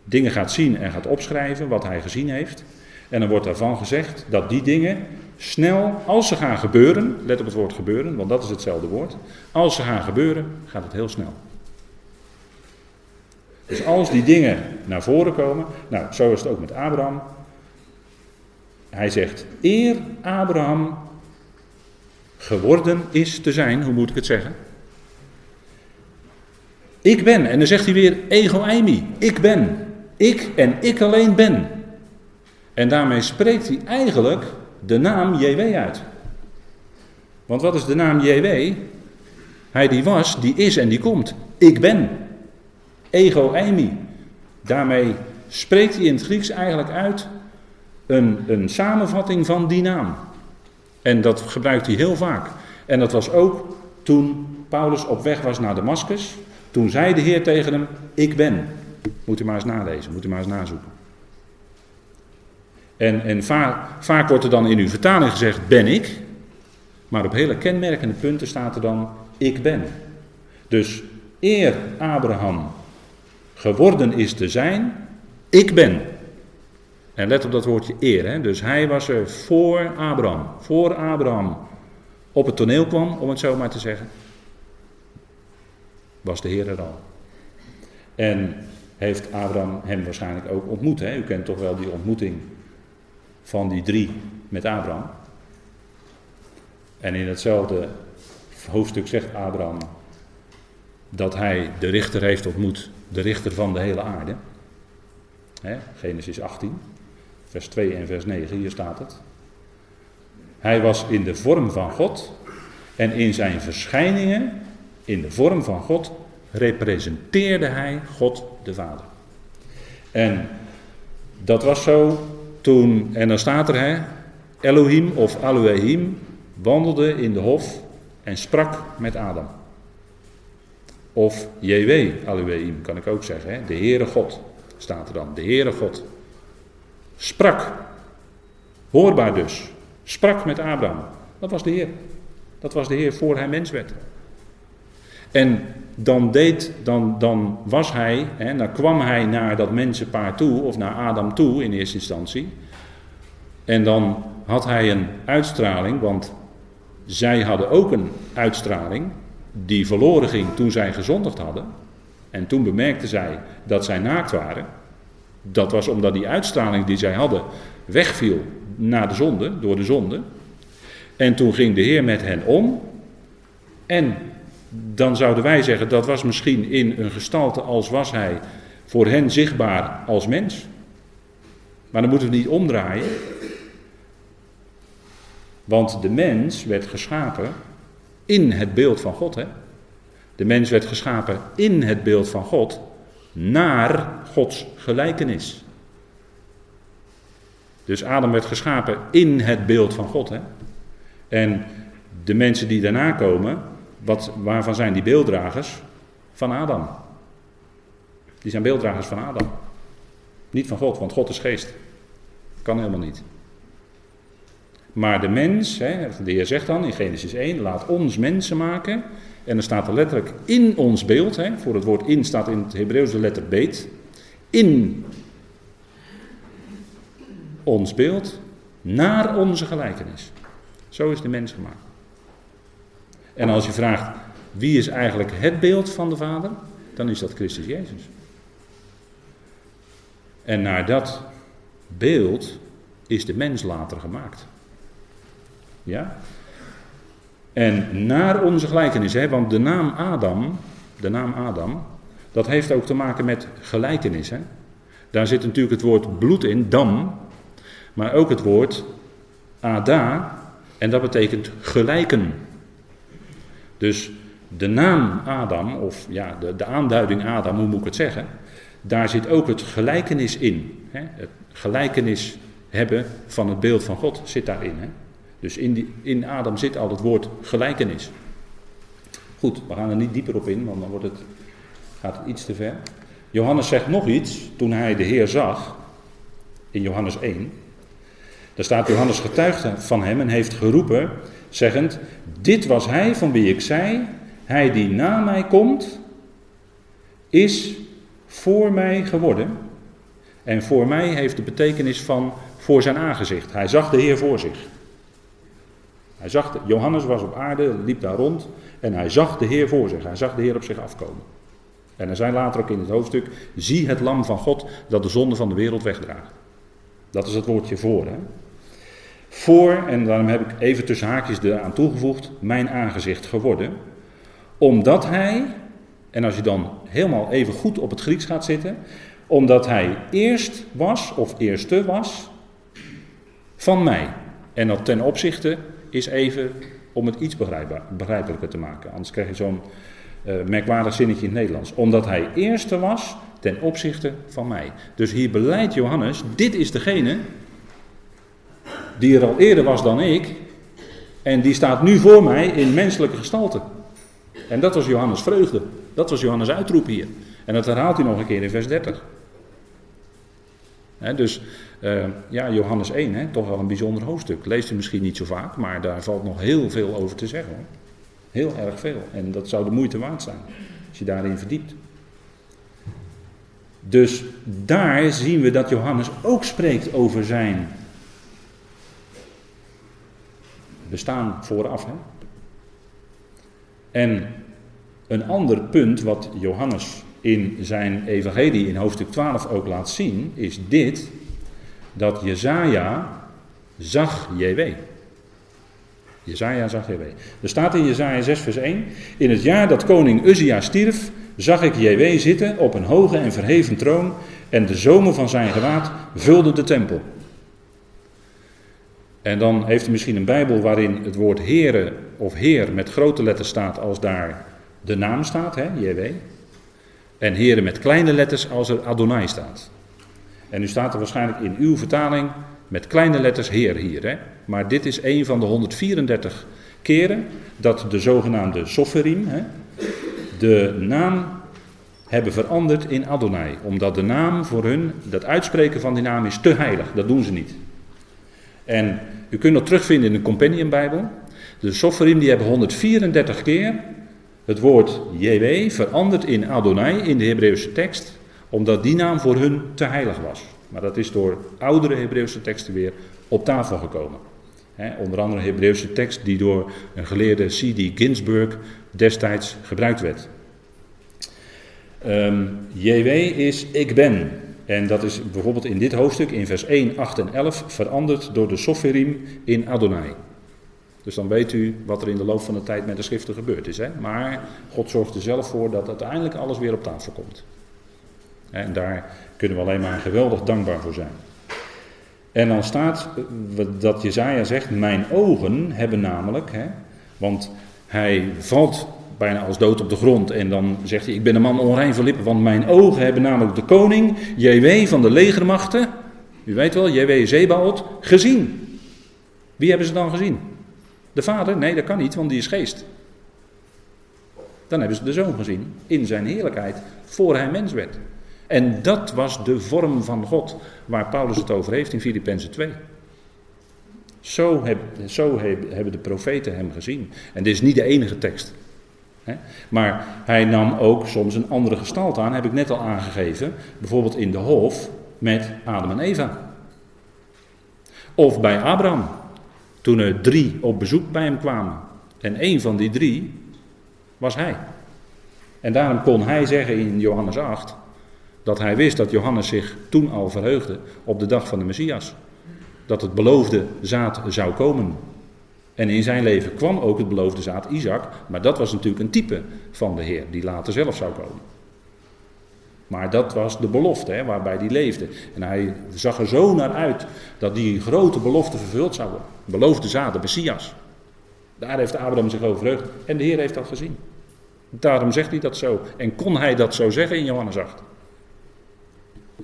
dingen gaat zien en gaat opschrijven wat hij gezien heeft. En dan wordt daarvan gezegd dat die dingen snel, als ze gaan gebeuren, let op het woord gebeuren, want dat is hetzelfde woord. Als ze gaan gebeuren, gaat het heel snel. Dus als die dingen naar voren komen, nou zo is het ook met Abraham. Hij zegt, eer Abraham geworden is te zijn, hoe moet ik het zeggen? Ik ben, en dan zegt hij weer ego eimi, ik ben. Ik en ik alleen ben. En daarmee spreekt hij eigenlijk de naam JW uit. Want wat is de naam JW? Hij die was, die is en die komt. Ik ben. Ego eimi. Daarmee spreekt hij in het Grieks eigenlijk uit een, een samenvatting van die naam. En dat gebruikt hij heel vaak. En dat was ook toen Paulus op weg was naar Damascus. Toen zei de Heer tegen hem, ik ben. Moet u maar eens nalezen, moet u maar eens nazoeken. En, en vaak wordt er dan in uw vertaling gezegd, ben ik. Maar op hele kenmerkende punten staat er dan, ik ben. Dus eer Abraham geworden is te zijn, ik ben. En let op dat woordje eer. Hè? Dus hij was er voor Abraham. Voor Abraham op het toneel kwam, om het zo maar te zeggen. Was de Heer er al. En heeft Abraham hem waarschijnlijk ook ontmoet. Hè? U kent toch wel die ontmoeting van die drie met Abraham. En in hetzelfde hoofdstuk zegt Abraham dat hij de richter heeft ontmoet, de richter van de hele aarde. Hè? Genesis 18 vers 2 en vers 9, hier staat het. Hij was in de vorm van God en in zijn verschijningen, in de vorm van God, representeerde hij God de Vader. En dat was zo toen, en dan staat er, hè, Elohim of Elohim wandelde in de hof en sprak met Adam. Of JW Elohim kan ik ook zeggen, hè, de Heere God staat er dan, de Heere God. Sprak. Hoorbaar dus. Sprak met Abraham. Dat was de Heer. Dat was de Heer voor hij mens werd. En dan, deed, dan, dan was hij, hè, dan kwam hij naar dat mensenpaar toe, of naar Adam toe in eerste instantie. En dan had hij een uitstraling, want zij hadden ook een uitstraling die verloren ging toen zij gezondigd hadden. En toen bemerkten zij dat zij naakt waren. Dat was omdat die uitstraling die zij hadden wegviel na de zonde, door de zonde. En toen ging de Heer met hen om. En dan zouden wij zeggen dat was misschien in een gestalte als was hij voor hen zichtbaar als mens. Maar dan moeten we niet omdraaien. Want de mens werd geschapen in het beeld van God. Hè? De mens werd geschapen in het beeld van God naar Gods gelijkenis. Dus Adam werd geschapen in het beeld van God. Hè? En de mensen die daarna komen, wat, waarvan zijn die beelddragers? Van Adam. Die zijn beelddragers van Adam. Niet van God, want God is geest. Kan helemaal niet. Maar de mens, hè, de Heer zegt dan in Genesis 1, laat ons mensen maken en dan staat er letterlijk in ons beeld, hè, voor het woord in staat in het Hebreeuws de letter beet. In ons beeld, naar onze gelijkenis. Zo is de mens gemaakt. En als je vraagt, wie is eigenlijk het beeld van de Vader? Dan is dat Christus Jezus. En naar dat beeld is de mens later gemaakt. Ja? En naar onze gelijkenis, hè, want de naam Adam, de naam Adam, dat heeft ook te maken met gelijkenis. Hè. Daar zit natuurlijk het woord bloed in, dam, maar ook het woord Ada, en dat betekent gelijken. Dus de naam Adam, of ja, de, de aanduiding Adam, hoe moet ik het zeggen, daar zit ook het gelijkenis in. Hè. Het gelijkenis hebben van het beeld van God zit daarin. Hè. Dus in, die, in Adam zit al het woord gelijkenis. Goed, we gaan er niet dieper op in, want dan wordt het, gaat het iets te ver. Johannes zegt nog iets toen hij de Heer zag, in Johannes 1. Daar staat Johannes getuigd van hem en heeft geroepen, zeggend, dit was hij van wie ik zei, hij die na mij komt, is voor mij geworden. En voor mij heeft de betekenis van voor zijn aangezicht. Hij zag de Heer voor zich. Hij zag, Johannes was op aarde, liep daar rond en hij zag de Heer voor zich. Hij zag de Heer op zich afkomen. En er zijn later ook in het hoofdstuk, zie het lam van God dat de zonde van de wereld wegdraagt. Dat is het woordje voor. Hè? Voor, en daarom heb ik even tussen haakjes eraan toegevoegd, mijn aangezicht geworden. Omdat hij, en als je dan helemaal even goed op het Grieks gaat zitten, omdat hij eerst was, of eerste was, van mij. En dat ten opzichte is even om het iets begrijpelijker te maken. Anders krijg je zo'n uh, merkwaardig zinnetje in het Nederlands. Omdat hij eerste was ten opzichte van mij. Dus hier beleidt Johannes, dit is degene die er al eerder was dan ik. En die staat nu voor mij in menselijke gestalte. En dat was Johannes vreugde. Dat was Johannes uitroep hier. En dat herhaalt hij nog een keer in vers 30. dus uh, ja, Johannes 1, toch wel een bijzonder hoofdstuk. Leest u misschien niet zo vaak, maar daar valt nog heel veel over te zeggen. Hoor. Heel erg veel. En dat zou de moeite waard zijn, als je daarin verdiept. Dus daar zien we dat Johannes ook spreekt over zijn bestaan vooraf. Hè? En een ander punt wat Johannes in zijn evangelie in hoofdstuk 12 ook laat zien, is dit, dat Jezaja zag JW. Jezaja zag JW. Er staat in Jezaja 6 vers 1, in het jaar dat koning Uzia stierf, zag ik JW zitten op een hoge en verheven troon en de zomer van zijn gewaad vulde de tempel. En dan heeft u misschien een Bijbel waarin het woord Heere of Heer met grote letters staat als daar de naam staat, hè, JW. En Heere met kleine letters als er Adonai staat. En nu staat er waarschijnlijk in uw vertaling met kleine letters Heer hier. Hè. Maar dit is een van de 134 keren dat de zogenaamde Soferim hè, de naam hebben veranderd in Adonai. Omdat de naam voor hun, dat uitspreken van die naam is te heilig. Dat doen ze niet. En u kunt dat terugvinden in de Companion Bijbel. De Soferim die hebben 134 keer het woord JW veranderd in Adonai in de Hebreeuwse tekst, omdat die naam voor hun te heilig was. Maar dat is door oudere Hebreeuwse teksten weer op tafel gekomen. onder andere een Hebreeuwse tekst die door een geleerde C.D. Ginsburg destijds gebruikt werd. Um, JW is ik ben. En dat is bijvoorbeeld in dit hoofdstuk, in vers 1, 8 en 11, veranderd door de Soferim in Adonai. Dus dan weet u wat er in de loop van de tijd met de schriften gebeurd is. Hè? Maar God zorgt er zelf voor dat uiteindelijk alles weer op tafel komt. En daar kunnen we alleen maar geweldig dankbaar voor zijn. En dan staat dat Jezaja zegt, mijn ogen hebben namelijk, hè, want hij valt bijna als dood op de grond. En dan zegt hij, ik ben een man onrein van lippen, want mijn ogen hebben namelijk de koning, JW van de legermachten, u weet wel, JW Zebaot, gezien. Wie hebben ze dan gezien? De vader? Nee, dat kan niet, want die is geest. Dan hebben ze de zoon gezien, in zijn heerlijkheid, voor hij mens werd. En dat was de vorm van God, waar Paulus het over heeft in Filippenzen 2. Zo, heb, zo hebben de profeten hem gezien. En dit is niet de enige tekst. Maar hij nam ook soms een andere gestalte aan, heb ik net al aangegeven. Bijvoorbeeld in de hof met Adam en Eva. Of bij Abraham, toen er drie op bezoek bij hem kwamen. En één van die drie was hij. En daarom kon hij zeggen in Johannes 8 dat hij wist dat Johannes zich toen al verheugde op de dag van de Messias. Dat het beloofde zaad zou komen. En in zijn leven kwam ook het beloofde zaad Isaac, maar dat was natuurlijk een type van de Heer, die later zelf zou komen. Maar dat was de belofte hè, waarbij hij leefde. En hij zag er zo naar uit dat die grote belofte vervuld zou worden. Beloofde zaad, de Messias. Daar heeft Abraham zich over verheugd en de Heer heeft dat gezien. Daarom zegt hij dat zo. En kon hij dat zo zeggen in Johannes 8?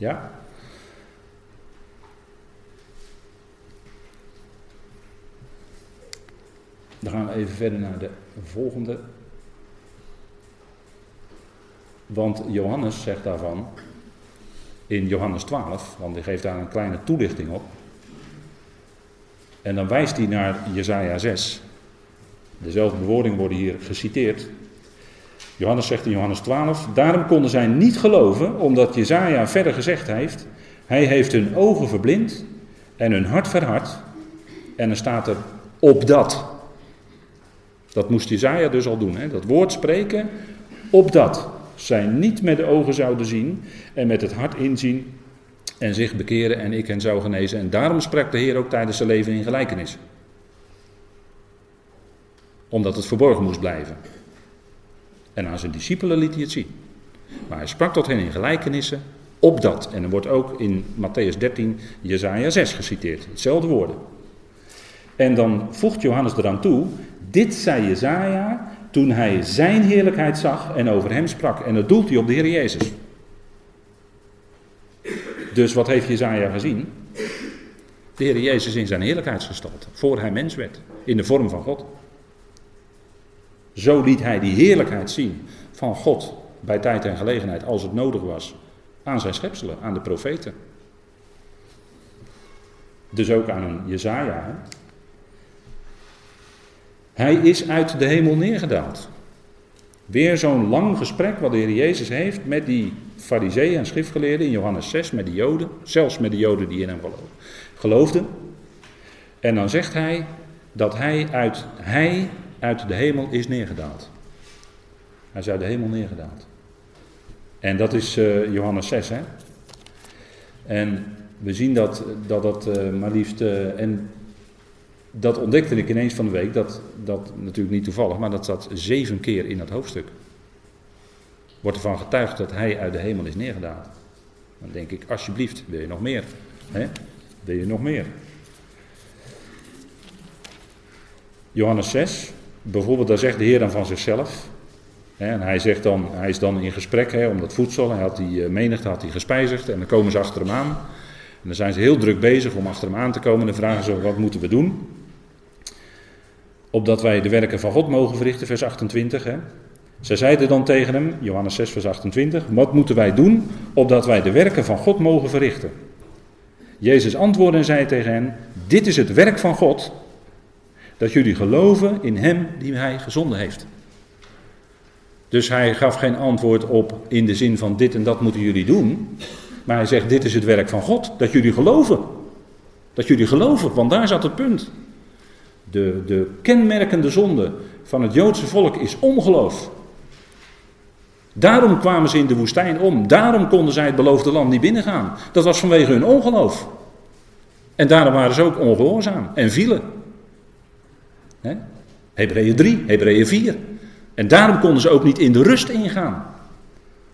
Ja? Dan gaan we even verder naar de volgende. Want Johannes zegt daarvan in Johannes 12, want hij geeft daar een kleine toelichting op. En dan wijst hij naar Jesaja 6. Dezelfde bewoordingen worden hier geciteerd. Johannes zegt in Johannes 12, daarom konden zij niet geloven, omdat Jezaja verder gezegd heeft, hij heeft hun ogen verblind en hun hart verhard. En dan staat er, opdat. Dat moest Jezaja dus al doen, hè? dat woord spreken, opdat zij niet met de ogen zouden zien en met het hart inzien en zich bekeren en ik hen zou genezen. En daarom sprak de Heer ook tijdens zijn leven in gelijkenis. Omdat het verborgen moest blijven. En aan zijn discipelen liet hij het zien. Maar hij sprak tot hen in gelijkenissen, opdat. En er wordt ook in Matthäus 13 Jezaja 6 geciteerd. Hetzelfde woorden. En dan voegt Johannes eraan toe, Dit zei Jezaja toen hij zijn heerlijkheid zag en over hem sprak. En dat doelt hij op de Heer Jezus. Dus wat heeft Jezaja gezien? De Heer Jezus in zijn heerlijkheidsgestalte, voor hij mens werd, in de vorm van God. Zo liet hij die heerlijkheid zien van God bij tijd en gelegenheid, als het nodig was, aan zijn schepselen, aan de profeten. Dus ook aan een Jezaja. Hij is uit de hemel neergedaald. Weer zo'n lang gesprek wat de Heer Jezus heeft met die fariseeën en schriftgeleerden in Johannes 6, met die joden, zelfs met de joden die in hem geloofden. En dan zegt hij dat hij uit, hij uit de hemel is neergedaald. Hij is uit de hemel neergedaald. En dat is uh, Johannes 6, hè. En we zien dat dat, dat uh, maar liefst, uh, en dat ontdekte ik ineens van de week, dat, dat natuurlijk niet toevallig, maar dat zat zeven keer in dat hoofdstuk. Wordt ervan getuigd dat hij uit de hemel is neergedaald. Dan denk ik, alsjeblieft, wil je nog meer? Hè? Wil je nog meer? Johannes 6, bijvoorbeeld, daar zegt de Heer dan van zichzelf. Hè, en hij, zegt dan, hij is dan in gesprek hè, om dat voedsel. Hij had die eh, menigte had hij gespijzigd en dan komen ze achter hem aan. En dan zijn ze heel druk bezig om achter hem aan te komen. En dan vragen ze, wat moeten we doen? Opdat wij de werken van God mogen verrichten, vers 28. Hè. Zij zeiden dan tegen hem, Johannes 6, vers 28, wat moeten wij doen opdat wij de werken van God mogen verrichten? Jezus antwoordde en zei tegen hen, dit is het werk van God, dat jullie geloven in Hem die Hij gezonden heeft. Dus hij gaf geen antwoord op in de zin van dit en dat moeten jullie doen. Maar hij zegt dit is het werk van God, dat jullie geloven. Dat jullie geloven, want daar zat het punt. De, de kenmerkende zonde van het Joodse volk is ongeloof. Daarom kwamen ze in de woestijn om. Daarom konden zij het beloofde land niet binnengaan. Dat was vanwege hun ongeloof. En daarom waren ze ook ongehoorzaam en vielen. Hebreeën 3, Hebreeën 4. En daarom konden ze ook niet in de rust ingaan.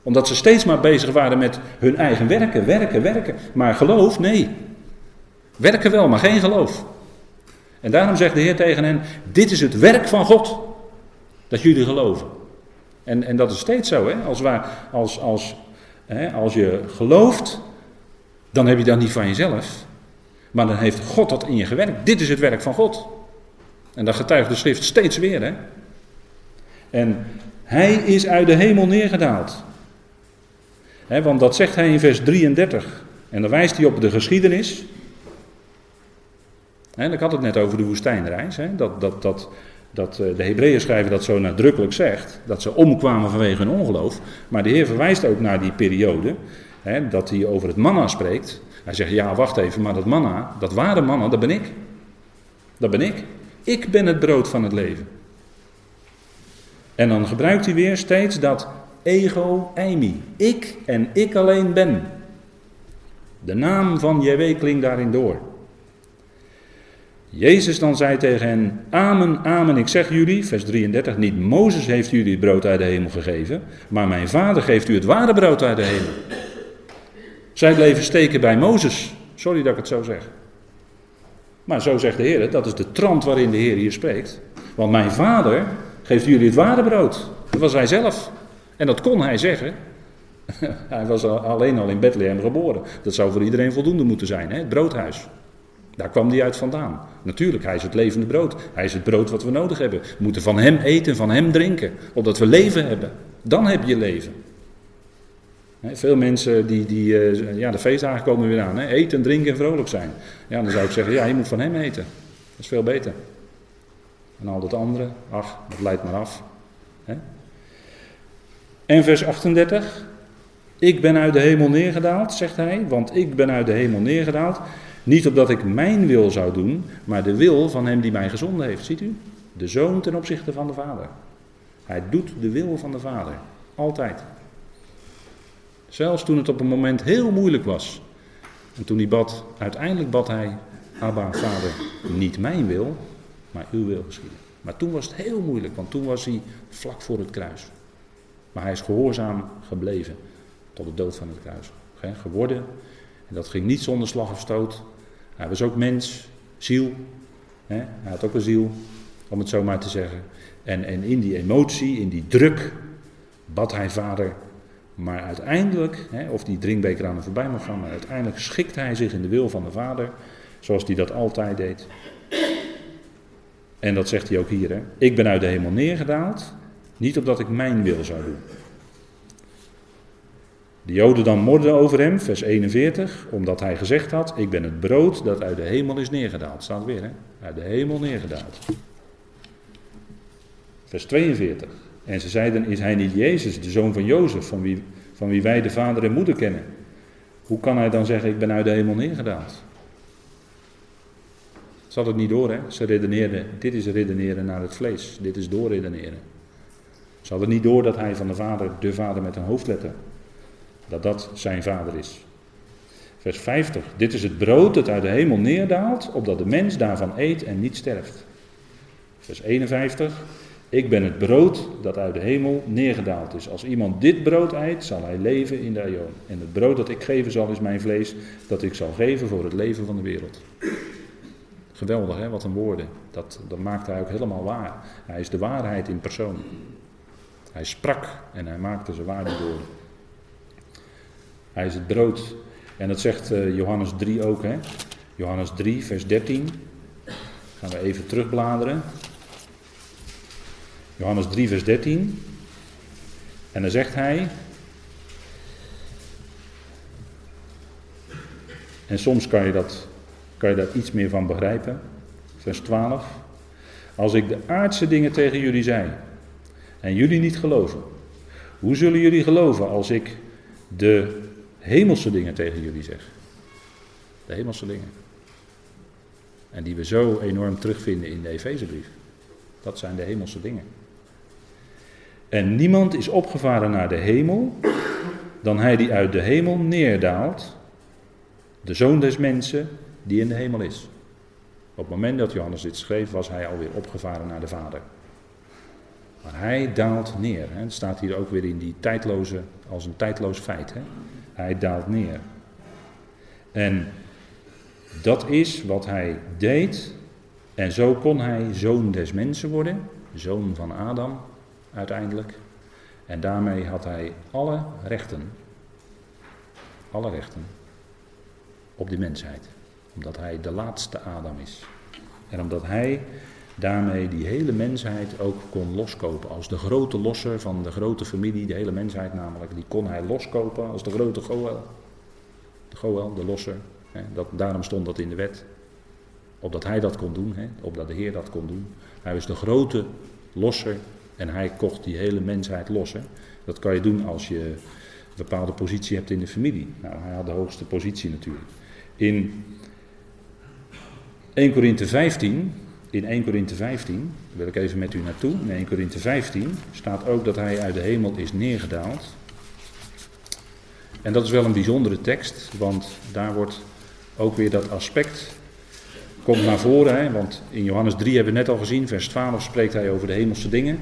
Omdat ze steeds maar bezig waren met hun eigen werken, werken, werken. Maar geloof, nee. Werken wel, maar geen geloof. En daarom zegt de Heer tegen hen: Dit is het werk van God. Dat jullie geloven. En, en dat is steeds zo. Hè? Als, waar, als, als, hè, als je gelooft, dan heb je dat niet van jezelf. Maar dan heeft God dat in je gewerkt. Dit is het werk van God. En dat getuigt de schrift steeds weer. Hè? En hij is uit de hemel neergedaald. He, want dat zegt hij in vers 33. En dan wijst hij op de geschiedenis. En ik had het net over de woestijnreis. dat, dat, dat, dat eh, de Hebreeën schrijven dat zo nadrukkelijk zegt. Dat ze omkwamen vanwege hun ongeloof. Maar de Heer verwijst ook naar die periode. dat hij over het manna spreekt. Hij zegt, ja wacht even, maar dat manna, dat ware manna, dat ben ik. Dat ben ik. Ik ben het brood van het leven. En dan gebruikt hij weer steeds dat ego eimi. Ik en ik alleen ben. De naam van JW klinkt daarin door. Jezus dan zei tegen hen: Amen, amen, ik zeg jullie, vers 33, niet Mozes heeft jullie het brood uit de hemel gegeven, maar mijn vader geeft u het ware brood uit de hemel. Zij bleven steken bij Mozes. Sorry dat ik het zo zeg. Maar zo zegt de Heer, dat is de trant waarin de Heer hier spreekt. Want mijn vader geeft jullie het ware brood. Dat was hij zelf. En dat kon hij zeggen. hij was alleen al in Bethlehem geboren. Dat zou voor iedereen voldoende moeten zijn, hè? het broodhuis. Daar kwam hij uit vandaan. Natuurlijk, hij is het levende brood. Hij is het brood wat we nodig hebben. We moeten van hem eten, van hem drinken. Opdat we leven hebben. Dan heb je leven. Veel mensen die, die eh, ja, de feestdagen komen weer aan. Hè? Eten, drinken en vrolijk zijn. Ja, dan zou ik zeggen, ja, je moet van hem eten. Dat is veel beter. En al dat andere, ach, dat leidt maar af. En vers 38. Ik ben uit de hemel neergedaald, zegt hij, want ik ben uit de hemel neergedaald. Niet opdat ik mijn wil zou doen, maar de wil van hem die mij gezonden heeft. Ziet u? De zoon ten opzichte van de vader. Hij doet de wil van de vader. Altijd. Zelfs toen het op een moment heel moeilijk was. En toen hij bad, uiteindelijk bad hij, Abba, vader, niet mijn wil, maar uw wil geschieden. Maar toen was het heel moeilijk, want toen was hij vlak voor het kruis. Maar hij is gehoorzaam gebleven tot de dood van het kruis. Geworden. En dat ging niet zonder slag of stoot. Hij was ook mens, ziel. Hij had ook een ziel. om het zo maar te zeggen. En, en in die emotie, in die druk, bad hij vader. Maar uiteindelijk, hè, of die drinkbeker aan hem voorbij mag gaan, maar uiteindelijk schikt hij zich in de wil van de vader, zoals hij dat altijd deed. En dat zegt hij ook hier. Hè. Ik ben uit de hemel neergedaald, niet opdat ik mijn wil zou doen. De Joden dan morden over hem, vers 41, omdat hij gezegd had: Ik ben het brood dat uit de hemel is neergedaald. Staat weer, hè? Uit de hemel neergedaald. Vers 42. En ze zeiden: Is hij niet Jezus, de zoon van Jozef, van wie, van wie wij de vader en moeder kennen? Hoe kan hij dan zeggen: Ik ben uit de hemel neergedaald? Hadden het niet door, hè? Ze redeneerden. Dit is redeneren naar het vlees. Dit is doorredeneren. Ze hadden niet door dat hij van de vader, de vader met een hoofdletter, dat dat zijn vader is. Vers 50. Dit is het brood dat uit de hemel neerdaalt, opdat de mens daarvan eet en niet sterft. Vers 51. Ik ben het brood dat uit de hemel neergedaald is. Als iemand dit brood eet, zal hij leven in de aion. En het brood dat ik geven zal, is mijn vlees, dat ik zal geven voor het leven van de wereld. Geweldig, hè? Wat een woorden. Dat, dat maakt hij ook helemaal waar. Hij is de waarheid in persoon. Hij sprak en hij maakte zijn waarde door. Hij is het brood. En dat zegt uh, Johannes 3 ook. Hè? Johannes 3, vers 13. Gaan we even terugbladeren. Johannes 3, vers 13. En dan zegt hij. En soms kan je, dat, kan je daar iets meer van begrijpen. Vers 12. Als ik de aardse dingen tegen jullie zei en jullie niet geloven, hoe zullen jullie geloven als ik de hemelse dingen tegen jullie zeg? De hemelse dingen. En die we zo enorm terugvinden in de Efezebrief. Dat zijn de hemelse dingen. En niemand is opgevaren naar de hemel dan hij die uit de hemel neerdaalt, de zoon des mensen die in de hemel is. Op het moment dat Johannes dit schreef, was hij alweer opgevaren naar de Vader. Maar hij daalt neer. Het staat hier ook weer in die tijdloze, als een tijdloos feit. Hè. Hij daalt neer. En dat is wat hij deed. En zo kon hij zoon des mensen worden, zoon van Adam uiteindelijk. En daarmee had hij alle rechten, alle rechten op de mensheid. Omdat hij de laatste Adam is. En omdat hij daarmee die hele mensheid ook kon loskopen. Als de grote losser van de grote familie, de hele mensheid namelijk, die kon hij loskopen als de grote Goel. De Goel, de losser. Dat, daarom stond dat in de wet. Opdat hij dat kon doen, hè, opdat de Heer dat kon doen. Hij was de grote losser en hij kocht die hele mensheid los. Hè. Dat kan je doen als je een bepaalde positie hebt in de familie. Nou, hij had de hoogste positie natuurlijk. In 1 Korinthe 15, in 1 Korinthe 15, wil ik even met u naartoe. In 1 Korinthe 15 staat ook dat hij uit de hemel is neergedaald. En dat is wel een bijzondere tekst, want daar wordt ook weer dat aspect komt naar voren. Hè? Want in Johannes 3 hebben we net al gezien, vers 12 spreekt hij over de hemelse dingen.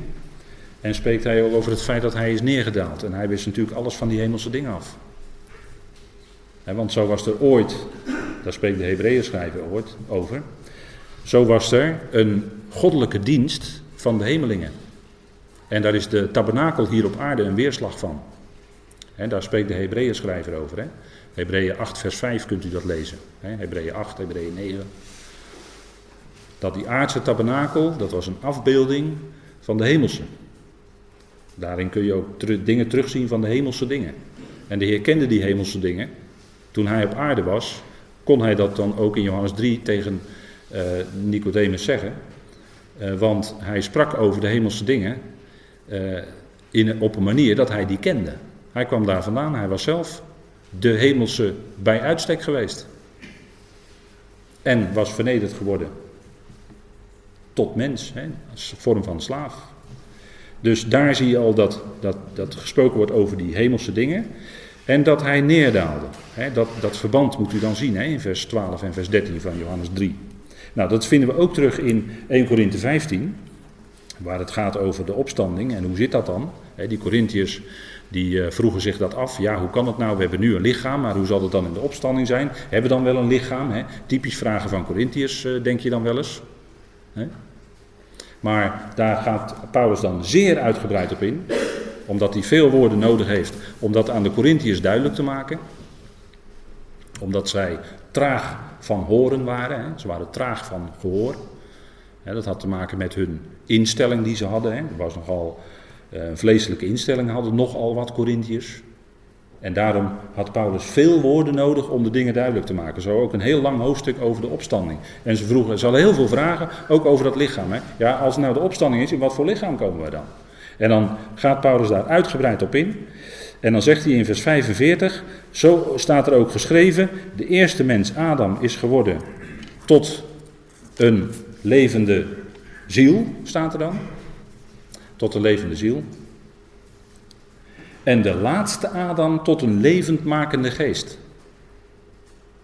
En spreekt hij ook over het feit dat hij is neergedaald. En hij wist natuurlijk alles van die hemelse dingen af. want zo was er ooit, daar spreekt de Hebreeën schrijver ooit over. Zo was er een goddelijke dienst van de hemelingen. En daar is de tabernakel hier op aarde een weerslag van. Daar spreekt de Hebreeën schrijver over. He. Hebreeën 8 vers 5 kunt u dat lezen. He, Hebreeën 8, Hebreeën 9. Dat die aardse tabernakel, dat was een afbeelding van de hemelse. Daarin kun je ook dingen terugzien van de hemelse dingen. En de Heer kende die hemelse dingen. Toen hij op aarde was, kon hij dat dan ook in Johannes 3 tegen uh, Nicodemus zeggen. Uh, want hij sprak over de hemelse dingen uh, in, op een manier dat hij die kende. Hij kwam daar vandaan, hij was zelf de hemelse bij uitstek geweest. En was vernederd geworden tot mens, hè, als vorm van slaaf. Dus daar zie je al dat, dat, dat gesproken wordt over die hemelse dingen. En dat hij neerdaalde. dat, dat verband moet u dan zien in vers 12 en vers 13 van Johannes 3. Nou, dat vinden we ook terug in 1 Korinthe 15. Waar het gaat over de opstanding. En hoe zit dat dan? die Corinthiërs die uh, vroegen zich dat af. Ja, hoe kan het nou? We hebben nu een lichaam, maar hoe zal het dan in de opstanding zijn? Hebben we dan wel een lichaam? Typisch vragen van Corinthiërs, uh, denk je dan wel eens. Maar daar gaat Paulus dan zeer uitgebreid op in, omdat hij veel woorden nodig heeft om dat aan de Corinthiërs duidelijk te maken. Omdat zij traag van horen waren, hè. ze waren traag van gehoor. dat had te maken met hun instelling die ze hadden. Hè. Er was nogal eh, een vleeselijke instelling, hadden nogal wat Corinthiërs. En daarom had Paulus veel woorden nodig om de dingen duidelijk te maken. Zo ook een heel lang hoofdstuk over de opstanding. En ze vroegen, ze hadden heel veel vragen, ook over dat lichaam. Hè? Ja, als het nou de opstanding is, in wat voor lichaam komen we dan? En dan gaat Paulus daar uitgebreid op in. En dan zegt hij in vers 45, zo staat er ook geschreven, de eerste mens Adam is geworden tot een levende ziel, staat er dan. Tot een levende ziel. En de laatste Adam tot een levendmakende geest.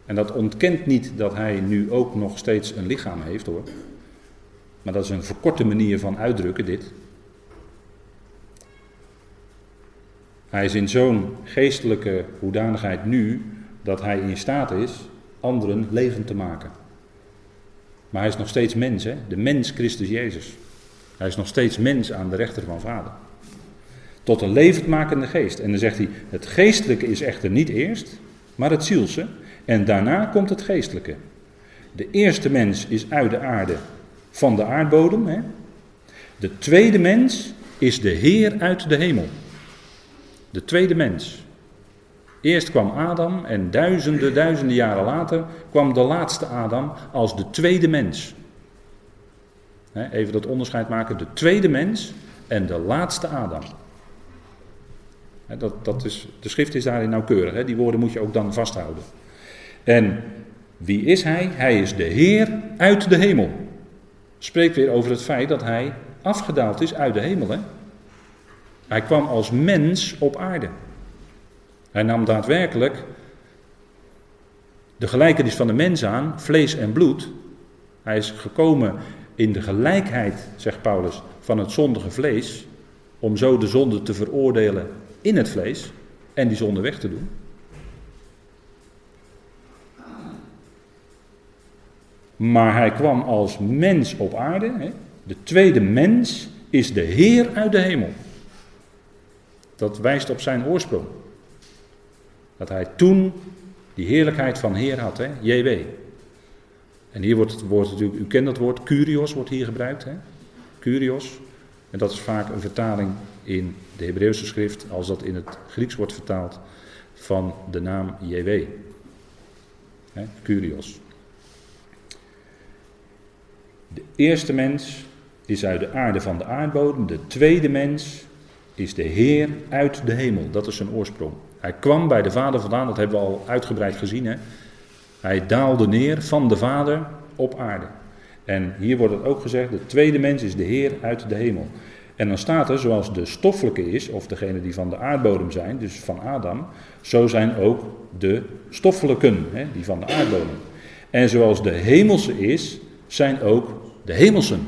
En dat ontkent niet dat hij nu ook nog steeds een lichaam heeft hoor. Maar dat is een verkorte manier van uitdrukken dit. Hij is in zo'n geestelijke hoedanigheid nu dat hij in staat is anderen levend te maken. Maar hij is nog steeds mens, hè? de mens Christus Jezus. Hij is nog steeds mens aan de rechter van Vader. Tot een levendmakende geest. En dan zegt hij, het geestelijke is echter niet eerst, maar het zielse. En daarna komt het geestelijke. De eerste mens is uit de aarde van de aardbodem. Hè? De tweede mens is de Heer uit de hemel. De tweede mens. Eerst kwam Adam en duizenden, duizenden jaren later kwam de laatste Adam als de tweede mens. Even dat onderscheid maken, de tweede mens en de laatste Adam. Dat, dat is, de schrift is daarin nauwkeurig, hè? die woorden moet je ook dan vasthouden. En wie is hij? Hij is de Heer uit de hemel. Spreekt weer over het feit dat hij afgedaald is uit de hemel. Hè? Hij kwam als mens op aarde. Hij nam daadwerkelijk de gelijkenis van de mens aan, vlees en bloed. Hij is gekomen in de gelijkheid, zegt Paulus, van het zondige vlees, om zo de zonde te veroordelen in het vlees en die zonde weg te doen. Maar hij kwam als mens op aarde. Hè? De tweede mens is de Heer uit de hemel. Dat wijst op zijn oorsprong. Dat hij toen die heerlijkheid van Heer had, hè? JW. En hier wordt het woord natuurlijk, u kent dat woord, Curios wordt hier gebruikt. Hè? Curios. En dat is vaak een vertaling in de Hebreeuwse schrift, als dat in het Grieks wordt vertaald, van de naam JW. Curios. De eerste mens is uit de aarde van de aardbodem. De tweede mens is de Heer uit de hemel. Dat is zijn oorsprong. Hij kwam bij de Vader vandaan, dat hebben we al uitgebreid gezien. Hè? Hij daalde neer van de Vader op aarde. En hier wordt het ook gezegd, de tweede mens is de Heer uit de hemel. En dan staat er, zoals de stoffelijke is, of degene die van de aardbodem zijn, dus van Adam, zo zijn ook de stoffelijken, hè, die van de aardbodem. En zoals de hemelse is, zijn ook de hemelsen.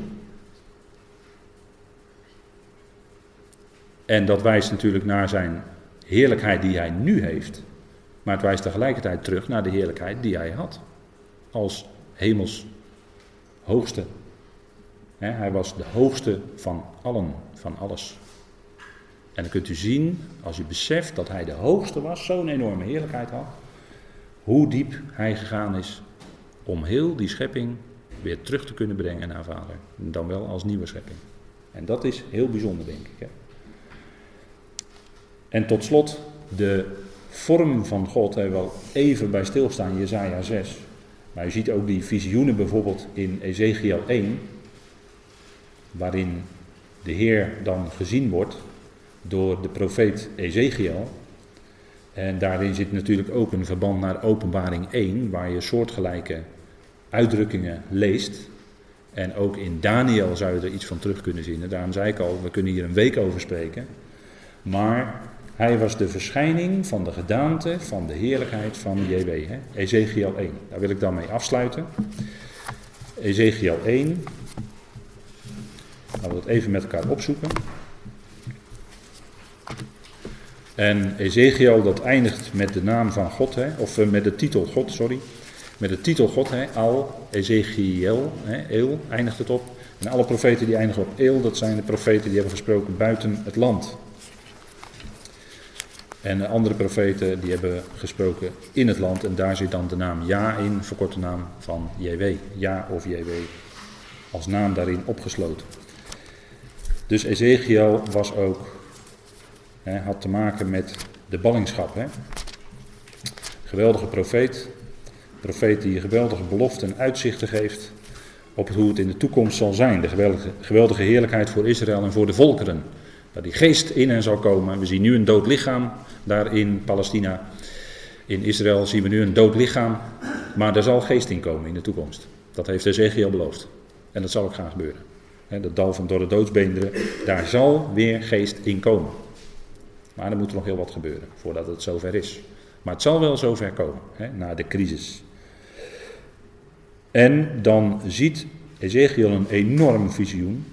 En dat wijst natuurlijk naar zijn heerlijkheid die hij nu heeft. Maar het wijst tegelijkertijd terug naar de heerlijkheid die hij had. Als hemels hoogste. Hij was de hoogste van allen, van alles. En dan kunt u zien, als u beseft dat hij de hoogste was, zo'n enorme heerlijkheid had, hoe diep hij gegaan is om heel die schepping weer terug te kunnen brengen naar Vader. Dan wel als nieuwe schepping. En dat is heel bijzonder, denk ik. Hè? En tot slot, de vorm van God, we wel even bij stilstaan, Jezaja 6. Maar je ziet ook die visioenen bijvoorbeeld in Ezekiel 1, waarin de Heer dan gezien wordt door de profeet Ezekiel. En daarin zit natuurlijk ook een verband naar Openbaring 1, waar je soortgelijke uitdrukkingen leest. En ook in Daniel zou je er iets van terug kunnen zien. daarom zei ik al, we kunnen hier een week over spreken. Maar hij was de verschijning van de gedaante van de heerlijkheid van JW. Ezekiel 1. Daar wil ik dan mee afsluiten. Ezekiel 1. Laten we dat even met elkaar opzoeken. En Ezekiel dat eindigt met de naam van God, hè? of eh, met de titel God, sorry. met de titel God, hè, Al, Ezekiel, hè, Eel eindigt het op. En alle profeten die eindigen op Eel, dat zijn de profeten die hebben gesproken buiten het land. En de andere profeten die hebben gesproken in het land en daar zit dan de naam Ja in, verkorte naam van JW. Ja of JW als naam daarin opgesloten. Dus Ezekiel was ook, hè, had te maken met de ballingschap. Hè. Geweldige profeet, profeet die geweldige beloften en uitzichten geeft op hoe het in de toekomst zal zijn. De geweldige, geweldige heerlijkheid voor Israël en voor de volkeren. Dat die geest in hen zal komen. We zien nu een dood lichaam daar in Palestina. In Israël zien we nu een dood lichaam. Maar er zal geest in komen in de toekomst. Dat heeft Ezekiel beloofd. En dat zal ook gaan gebeuren. Dat dal van door de doodsbeenderen, daar zal weer geest in komen. Maar er moet nog heel wat gebeuren voordat het zover is. Maar het zal wel zover komen, hè, na de crisis. En dan ziet Ezekiel een enorm visioen.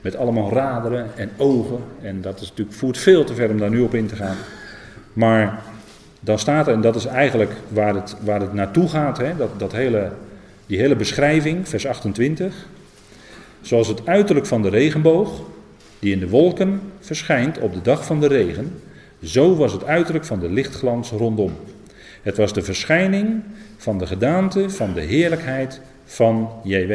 Met allemaal raderen en ogen. En dat is natuurlijk, voert veel te ver om daar nu op in te gaan. Maar dan staat er, en dat is eigenlijk waar het, waar het naartoe gaat, hè, dat, dat hele, die hele beschrijving, vers 28. Zoals het uiterlijk van de regenboog, die in de wolken verschijnt op de dag van de regen, zo was het uiterlijk van de lichtglans rondom. Het was de verschijning van de gedaante van de heerlijkheid van JW.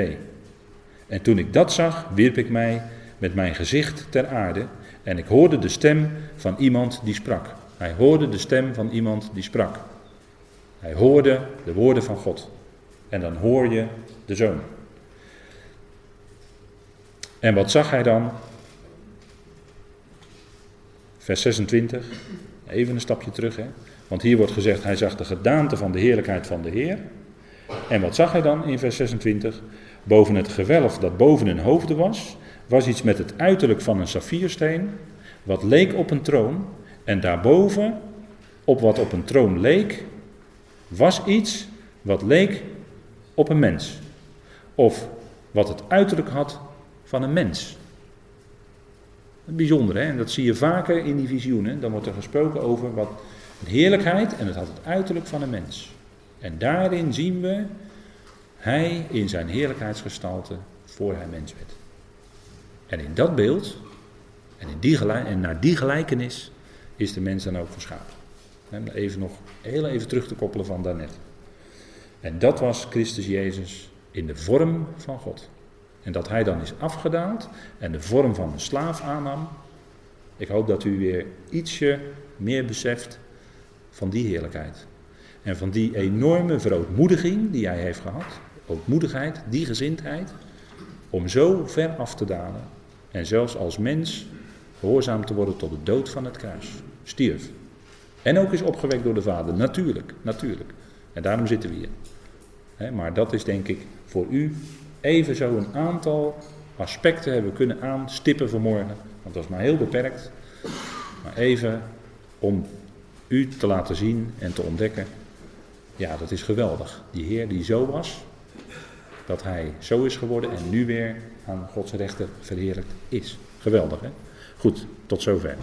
En toen ik dat zag, wierp ik mij met mijn gezicht ter aarde en ik hoorde de stem van iemand die sprak. Hij hoorde de stem van iemand die sprak. Hij hoorde de woorden van God. En dan hoor je de zoon. En wat zag hij dan? Vers 26. Even een stapje terug, hè? Want hier wordt gezegd, hij zag de gedaante van de heerlijkheid van de Heer. En wat zag hij dan in vers 26? Boven het gewelf dat boven hun hoofden was, was iets met het uiterlijk van een saffiersteen, wat leek op een troon. En daarboven, op wat op een troon leek, was iets wat leek op een mens. Of wat het uiterlijk had van een mens. Bijzonder, hè? En dat zie je vaker in die visioenen. Dan wordt er gesproken over wat heerlijkheid en het had het uiterlijk van een mens. En daarin zien we hij in zijn heerlijkheidsgestalte voor hij mens werd. En in dat beeld, en, in die en naar die gelijkenis, is de mens dan ook geschapen. Even nog heel even terug te koppelen van daarnet. En dat was Christus Jezus in de vorm van God. En dat hij dan is afgedaald en de vorm van een slaaf aannam. Ik hoop dat u weer ietsje meer beseft van die heerlijkheid. En van die enorme verootmoediging die hij heeft gehad. Ootmoedigheid, die gezindheid. Om zo ver af te dalen. En zelfs als mens gehoorzaam te worden tot de dood van het kruis. Stierf. En ook is opgewekt door de Vader. Natuurlijk, natuurlijk. En daarom zitten we hier. maar dat is denk ik voor u even zo een aantal aspecten hebben kunnen aanstippen vanmorgen. Want dat is maar heel beperkt. Maar even om u te laten zien en te ontdekken. Ja, dat is geweldig. Die Heer die zo was, dat hij zo is geworden en nu weer aan Gods rechter verheerlijkt is. Geweldig, hè? Goed, tot zover.